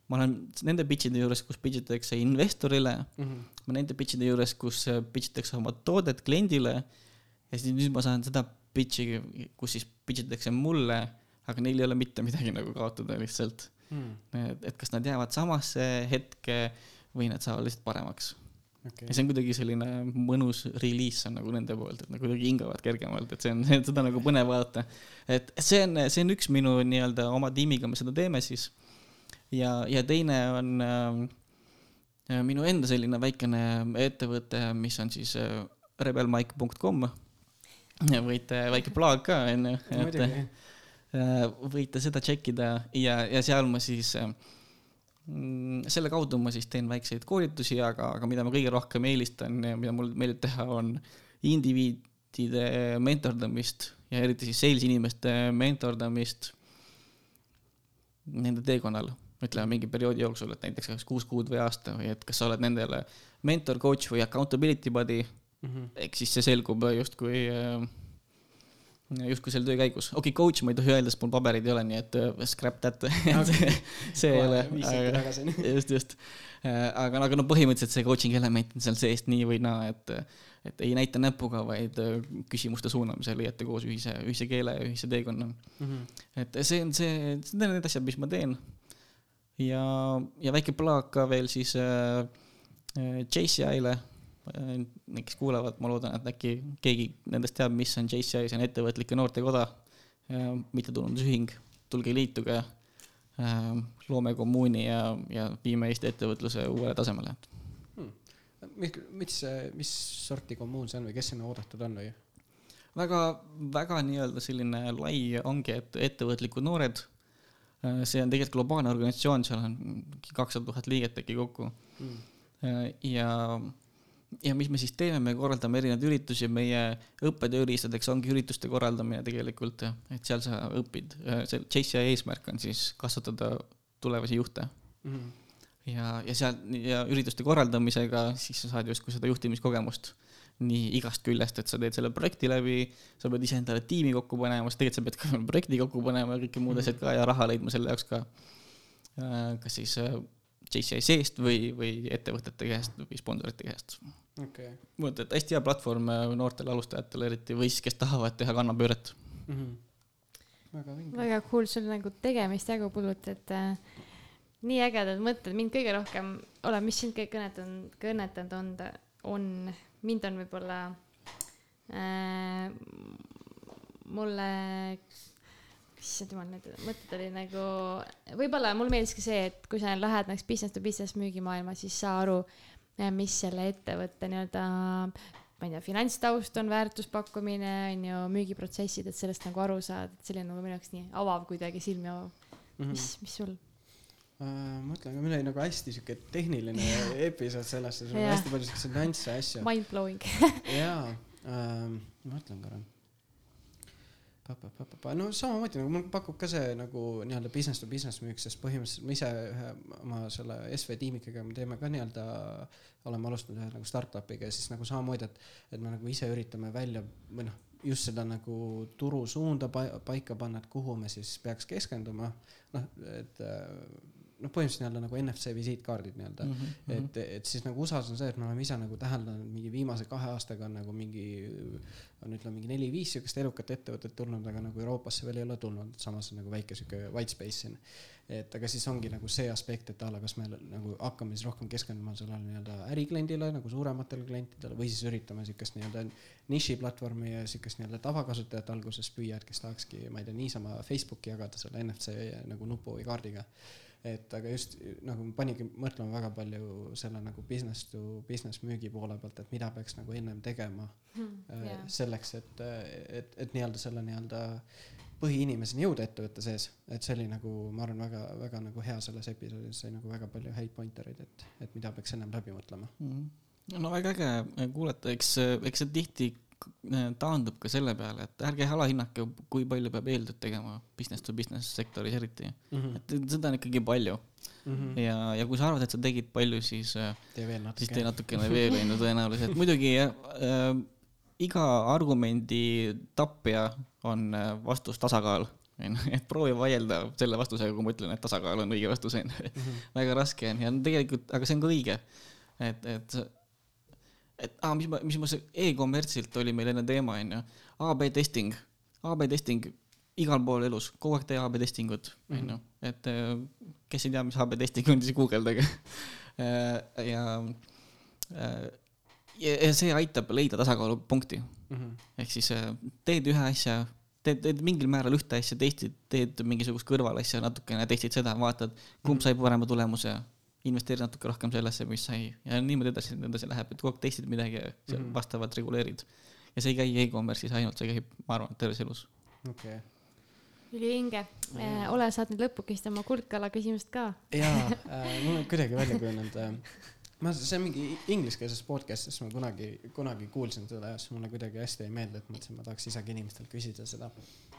ma olen nende pitch'ide juures, kus pitch itakse investorile, Mhm. ma nende pitch'ide juures, kus pitch itakse oma toodet kliendile ja siis nüüd ma saan seda pitch'i, kus siis pitch itakse mulle, aga neil ei ole mitte midagi nagu kaotada lihtsalt. Mm. et, et kas nad jäävad samasse hetke või nad saavad lihtsalt paremaks okei ja see on kuidagi selline mõnus reliis on nagu nende poolt, et nad kuidagi hingavad kergemalt, et see on, seda nagu põnev vaadata. et see on, see on üks minu nii-öelda oma tiimiga me seda teeme siis. ja, ja teine on äh, minu enda selline väikene ettevõte, mis on siis äh, rebelmike.com. võite, väike plaag ka onju, et võite seda tšekkida ja, ja seal ma siis äh, mm, selle kaudu ma siis teen väikseid koolitusi, aga, aga mida ma kõige rohkem eelistan ja mida mulle meeldib teha, on indiviidide mentordamist ja eriti siis sales inimeste mentordamist nende teekonnal, ütleme mingi perioodi jooksul, et näiteks kas kuus kuud või aasta või et kas sa oled nendele mentor, coach või accountability buddy, Mhm. ehk siis see selgub justkui äh, justkui selle töö käigus, okei okay,, coach ma ei tohi öelda, sest mul pabereid ei ole, nii et uh, scrap that see, see ei ole, just, just. aga, aga no põhimõtteliselt see coaching element on seal seest nii või naa, et, et ei näita näpuga, vaid äh, küsimuste suunamisel leiate koos ühise, ühise keele ja ühise teekonna. Mhm. et see on see, need on need asjad, mis ma teen. ja, ja väike plaak ka veel siis äh, äh, JCI-le äh,. Kes kuulavad, ma loodan, et äkki keegi nendest teab, mis on JCI, see on ettevõtlike noortekoda äh,, mittetulundusühing, tulge liituge äh,, loome kommuuni ja, ja viime Eesti ettevõtluse uuele tasemele. mis, mis, mis sorti kommuun see on või kes sinna oodatud on või? väga, väga nii-öelda selline lai ongi, et ettevõtlikud noored. see on tegelikult globaalne organisatsioon, seal on mingi kakssada tuhat liiget äkki kokku. ja, ja mis me siis teeme, me korraldame erinevaid üritusi, meie õppetööriistadeks ongi ürituste korraldamine tegelikult, et seal sa õpid, see JCI eesmärk on siis kasvatada tulevasi juhte Mhm. ja, ja seal ja ürituste korraldamisega siis sa saad justkui seda juhtimiskogemust nii igast küljest, et sa teed selle projekti läbi, sa pead ise endale tiimi kokku panema, sest tegelikult sa pead ka projekti kokku panema ja kõike muud asjad ka ja raha leidma selle jaoks ka. kas siis JCI seest või, või ettevõtete käest või sponsorite käest. okei. ma mõtlen, et hästi hea platvorm äh, noortele alustajatele eriti või siis, kes tahavad teha kannapööret. Mhm. väga vinge. väga cool, sul nagu tegemist jagu pulut, et äh, nii ägedad mõtted, mind kõige rohkem, ole, mis sind kõige kõnetanud, kõnetanud on, on, mind on võib-olla äh, mulle, issand jumal, need mõtted oli nagu, võib-olla mulle meeldis ka see, et kui sa lähed näiteks business to business müügimaailma, siis saa aru, mis selle ettevõtte nii-öelda ma ei tea, finantstaust on väärtuspakkumine, on ju, müügiprotsessid, et sellest nagu aru saad, et selline nagu minu jaoks nii avav kuidagi, silmi avav. Mhm. mis, mis sul? ma mõtlen ka, meil oli nagu hästi siuke tehniline episood sellest, sul on hästi palju siukseid nüansse ja asju. Mind blowing. jaa, ähm,, ma mõtlen korra. No samamoodi nagu mul pakub ka see nagu nii-öelda business to business müük, sest põhimõtteliselt ma ise ühe oma selle SV tiimikiga me teeme ka nii-öelda, oleme alustanud ühe nagu startup'iga ja siis nagu samamoodi, et, et me nagu ise üritame välja või noh, just seda nagu turusuunda pa- paika panna, et kuhu me siis peaks keskenduma. noh, et noh, põhimõtteliselt nii-öelda nagu NFC visiitkaardid nii-öelda mm. -hmm. et, et siis nagu USA-s on see, et me oleme ise nagu täheldanud, mingi viimase kahe aastaga on nagu mingi, on ütleme mingi neli-viis sihukest elukat ettevõtet tulnud, aga nagu Euroopasse veel ei ole tulnud, samas on nagu väike sihuke white space siin. et aga siis ongi nagu see aspekt, et a la kas me nagu hakkame siis rohkem keskenduma sellele nii-öelda ärikliendile nagu suurematele klientidele või siis üritame sihukest nii-öelda nišiplatvormi ja sihukest nii-öelda tavakasutajat alguses püüa, et kes tahakski, ma ei tea, niisama Facebooki jagada selle NFC nagu nupu või kaardiga et aga just nagu panigi mõtlema väga palju selle nagu business to business müügi poole pealt, et mida peaks nagu ennem tegema Hmm, äh, jaa. selleks, et, et, et nii-öelda selle nii-öelda põhiinimeseni jõuda ettevõtte sees, et see oli nagu, ma arvan, väga, väga nagu hea selles episoodis sai nagu väga palju häid pointereid, et, et mida peaks ennem läbi mõtlema. Mhm. no väga äge kuulata, eks, eks see tihti taandub ka selle peale, et ärge alahinnake, kui palju peab eeltööd tegema business to business sektoris eriti. Mhm. et seda on ikkagi palju ja, ja kui sa arvad, et sa tegid palju, siis, tee veel siis tee natuke. natukene veel, on ju tõenäoliselt. muidugi äh, iga argumendi tapja on äh, vastus tasakaal, onju, et proovi vaielda selle vastusega, kui ma ütlen, et tasakaal on õige vastus, onju. väga raske on ja tegelikult, aga see on ka õige. et, et, et aa, mis ma, mis ma e-kommertsilt oli meil enne teema onju, AB testing, AB testing igal pool elus, kogu aeg tee AB testingut onju, et äh, kes ei tea, mis AB testing on, siis guugeldage. ja, ja, ja see aitab leida tasakaalupunkti, Mhm. ehk siis äh, teed ühe asja, teed, teed mingil määral ühte asja, testid, teed mingisugust kõrvalasja natukene, testid seda, vaatad, kumb sai parema tulemuse, investeerid natuke rohkem sellesse, mis sai ja niimoodi edasi, edasi läheb, et kogu aeg testid midagi ja mm. -hmm. vastavalt reguleerid. ja see ei käi e-commerce'is ainult, see käib, ma arvan, terves elus. okei. ülivinge. ole saatnud lõpukest oma kuldkala küsimust ka. jaa äh,, mul on kuidagi välja kujunenud äh, ma, see on mingi ingliskeelses podcast'is ma kunagi, kunagi kuulsin seda ja siis mulle kuidagi hästi jäi meelde, et mõtlesin, ma tahaks isegi inimestelt küsida seda.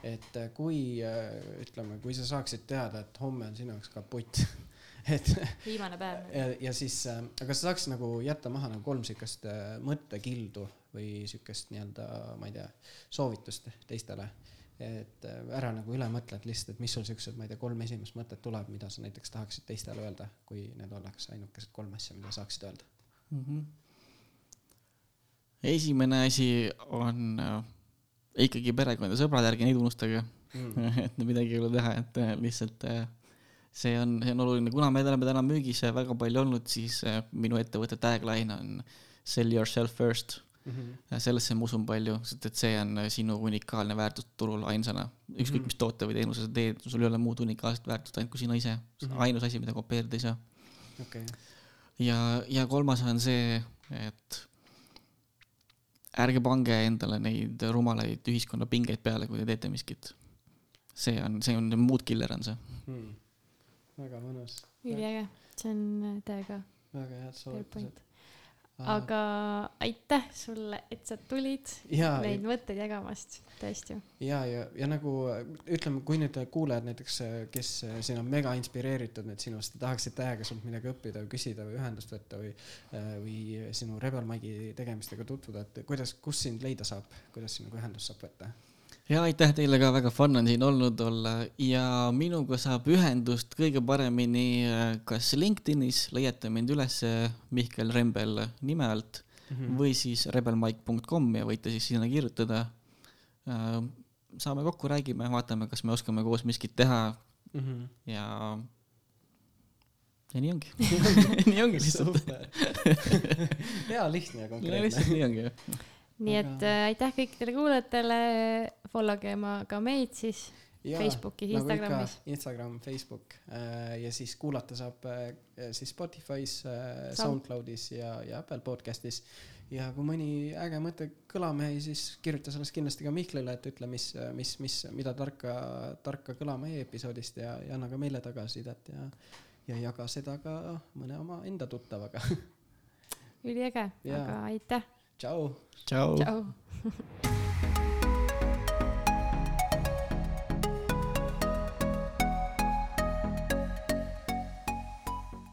et äh, kui äh, ütleme, kui sa saaksid teada, et homme on sinu jaoks kaputt, et viimane päev. ja, ja siis äh,, aga sa saaks nagu jätta maha nagu kolm siukest äh, mõttekildu või siukest nii-öelda, ma ei tea, soovitust teistele. et äh, ära nagu üle mõtle, et lihtsalt, et mis sul siuksed, ma ei tea, kolm esimest mõtet tuleb, mida sa näiteks tahaksid teistele öelda, kui need oleks ainukesed kolm asja, mida saaksid öelda mm. -hmm. esimene asi on äh, ikkagi perekond ja sõbrad, ärge neid unustage mm. et midagi ei ole teha, et lihtsalt äh, see on, see on oluline, kuna me oleme täna müügis väga palju olnud, siis äh, minu ettevõtte tagline on sell yourself first. Mm -hmm. sellesse ma usun palju, sest et see on äh, sinu unikaalne väärtus turul ainsana. ükskõik Mhm. mis toote või teenuse sa teed, sul ei ole muud unikaalset väärtust ainult kui sina ise. on Mhm. ainus asi, mida kopeerida ei saa. okei, ja, ja kolmas on see, et ärge pange endale neid rumalaid ühiskonnapingeid peale, kui te teete miskit. see on, see on mood killer on see. mm.. Väga mõnus, üliäge, see on äh, täiega väga head soovitused. aga aitäh sulle, et sa tulid ja, neid mõtteid jagamast, tõesti. ja, ja, ja nagu äh, ütleme, kui nüüd kuulajad näiteks, kes äh, siin on mega inspireeritud nüüd sinust tahaksid täiega sult midagi õppida või küsida või ühendust võtta või, või sinu Rebel Mike'i tegemistega tutvuda, et kuidas, kus sind leida saab, kuidas sinuga ühendust saab võtta? Ja aitäh teile ka, väga fun on siin olnud olla ja minuga saab ühendust kõige paremini äh, kas LinkedInis, leiate mind üles Mihkel Rembel nime alt Mhm. või siis rebelmike.com ja võite siis sinna kirjutada. saame kokku, räägime, vaatame, kas me oskame koos miskit teha Mhm. ja, ja nii ongi nii ongi lihtsalt. hea, lihtne ja konkreetne. lihtsalt nii ongi. Nii et Aga- äh, aitäh kõikidele kuulajatele, follow ge ma ka meid siis Jaa, Facebookis, nagu Instagramis. Instagram, Facebook äh, ja siis kuulata saab äh, siis Spotify's äh,, Sound- SoundCloudis ja, ja Apple podcast'is. ja kui mõni äge mõte kõlama jäi, siis kirjuta sellest kindlasti ka Mihklile, et ütle, mis, mis, mis, mida tarka, tarka kõlama jäi episoodist ja, ja anna ka meile tagasisidet ja, ja jaga seda ka mõne oma enda tuttavaga. üliäge, aga aitäh. Tšau. tšau, tšau